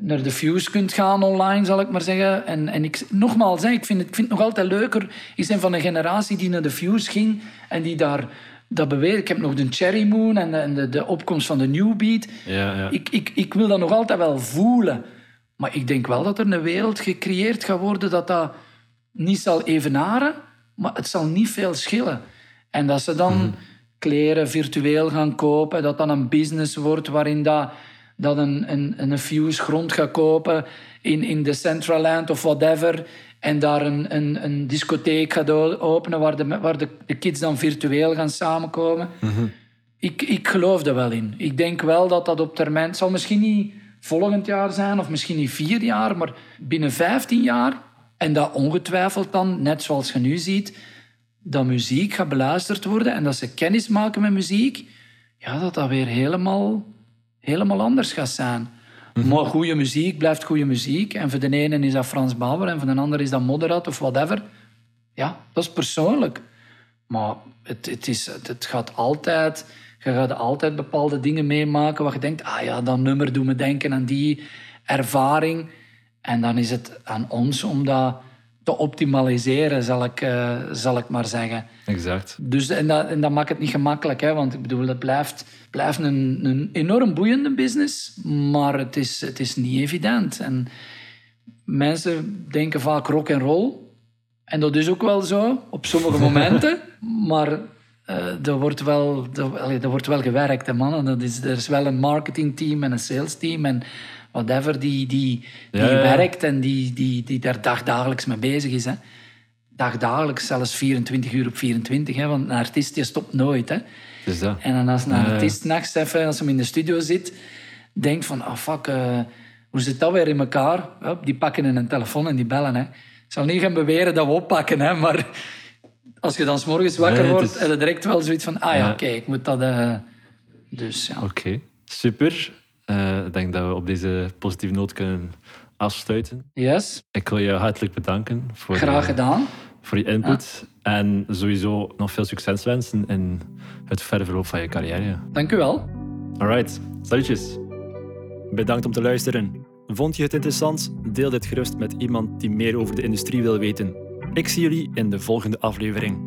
Speaker 3: naar de views kunt gaan online, zal ik maar zeggen. En, en ik, nogmaals, ik vind, het, ik vind het nog altijd leuker. Ik ben van een generatie die naar de views ging en die daar dat beweert. Ik heb nog de Cherry Moon en de, en de, de opkomst van de New Beat.
Speaker 1: Ja, ja.
Speaker 3: Ik, ik, ik wil dat nog altijd wel voelen. Maar ik denk wel dat er een wereld gecreëerd gaat worden dat dat niet zal evenaren, maar het zal niet veel schillen. En dat ze dan kleren virtueel gaan kopen, dat dan een business wordt waarin dat, dat een, een, een fuse grond gaat kopen in, in Decentraland of whatever. En daar een, een, een discotheek gaat openen waar, de, waar de, de kids dan virtueel gaan samenkomen. Ik, ik geloof er wel in. Ik denk wel dat dat op termijn... Het zal misschien niet volgend jaar zijn, of misschien niet vier jaar, maar binnen 15 jaar... En dat ongetwijfeld dan, net zoals je nu ziet, dat muziek gaat beluisterd worden en dat ze kennis maken met muziek, ja, dat dat weer helemaal, helemaal anders gaat zijn. Maar goede muziek blijft goede muziek. En voor de ene is dat Frans Bauer en voor de ander is dat Moderat of whatever. Ja, dat is persoonlijk. Maar het, het, is, het gaat altijd... Je gaat altijd bepaalde dingen meemaken waar je denkt... Ah ja, dat nummer doet me denken aan die ervaring. En dan is het aan ons om dat te optimaliseren, zal ik, eh, zal ik maar zeggen.
Speaker 1: Exact.
Speaker 3: Dus, en, dat, en dat maakt het niet gemakkelijk. Hè? Want ik bedoel, het blijft, blijft een, een enorm boeiende business. Maar het is, het is niet evident. En mensen denken vaak rock en roll. En dat is ook wel zo, op sommige momenten. Maar eh er, wordt wel, er, er wordt wel gewerkt, hè, mannen. Dat is, er is wel een marketingteam en een salesteam en whatever die, die, die
Speaker 1: Ja,
Speaker 3: werkt en die, die, die daar dagdagelijks mee bezig is. Hè. Dagdagelijks, zelfs 24 uur op 24. Hè, want een artiest die stopt nooit. Hè.
Speaker 1: Dus dat.
Speaker 3: En dan als een artiest nachts even, als hij in de studio zit, denkt van, ah fuck, eh, hoe zit dat weer in elkaar? Hup, die pakken in een telefoon en die bellen. Hè. Ik zal niet gaan beweren dat we oppakken, hè, maar als je dan s morgens wakker
Speaker 1: Nee,
Speaker 3: wordt,
Speaker 1: is-
Speaker 3: heb je direct wel zoiets van, ah ja,
Speaker 1: Ja.
Speaker 3: oké, ik moet dat... eh, dus ja.
Speaker 1: Oké, super. Eh, ik denk dat we op deze positieve noot kunnen afsluiten.
Speaker 3: Yes,
Speaker 1: Ik wil je hartelijk bedanken voor,
Speaker 3: graag gedaan.
Speaker 1: voor je input. En sowieso nog veel succes wensen in het verder verloop van je carrière.
Speaker 3: Dank u wel.
Speaker 1: Alright, salutjes.
Speaker 4: Bedankt om te luisteren.
Speaker 1: Vond je het interessant? Deel dit gerust met iemand die meer over de industrie wil weten. Ik zie jullie in de volgende aflevering.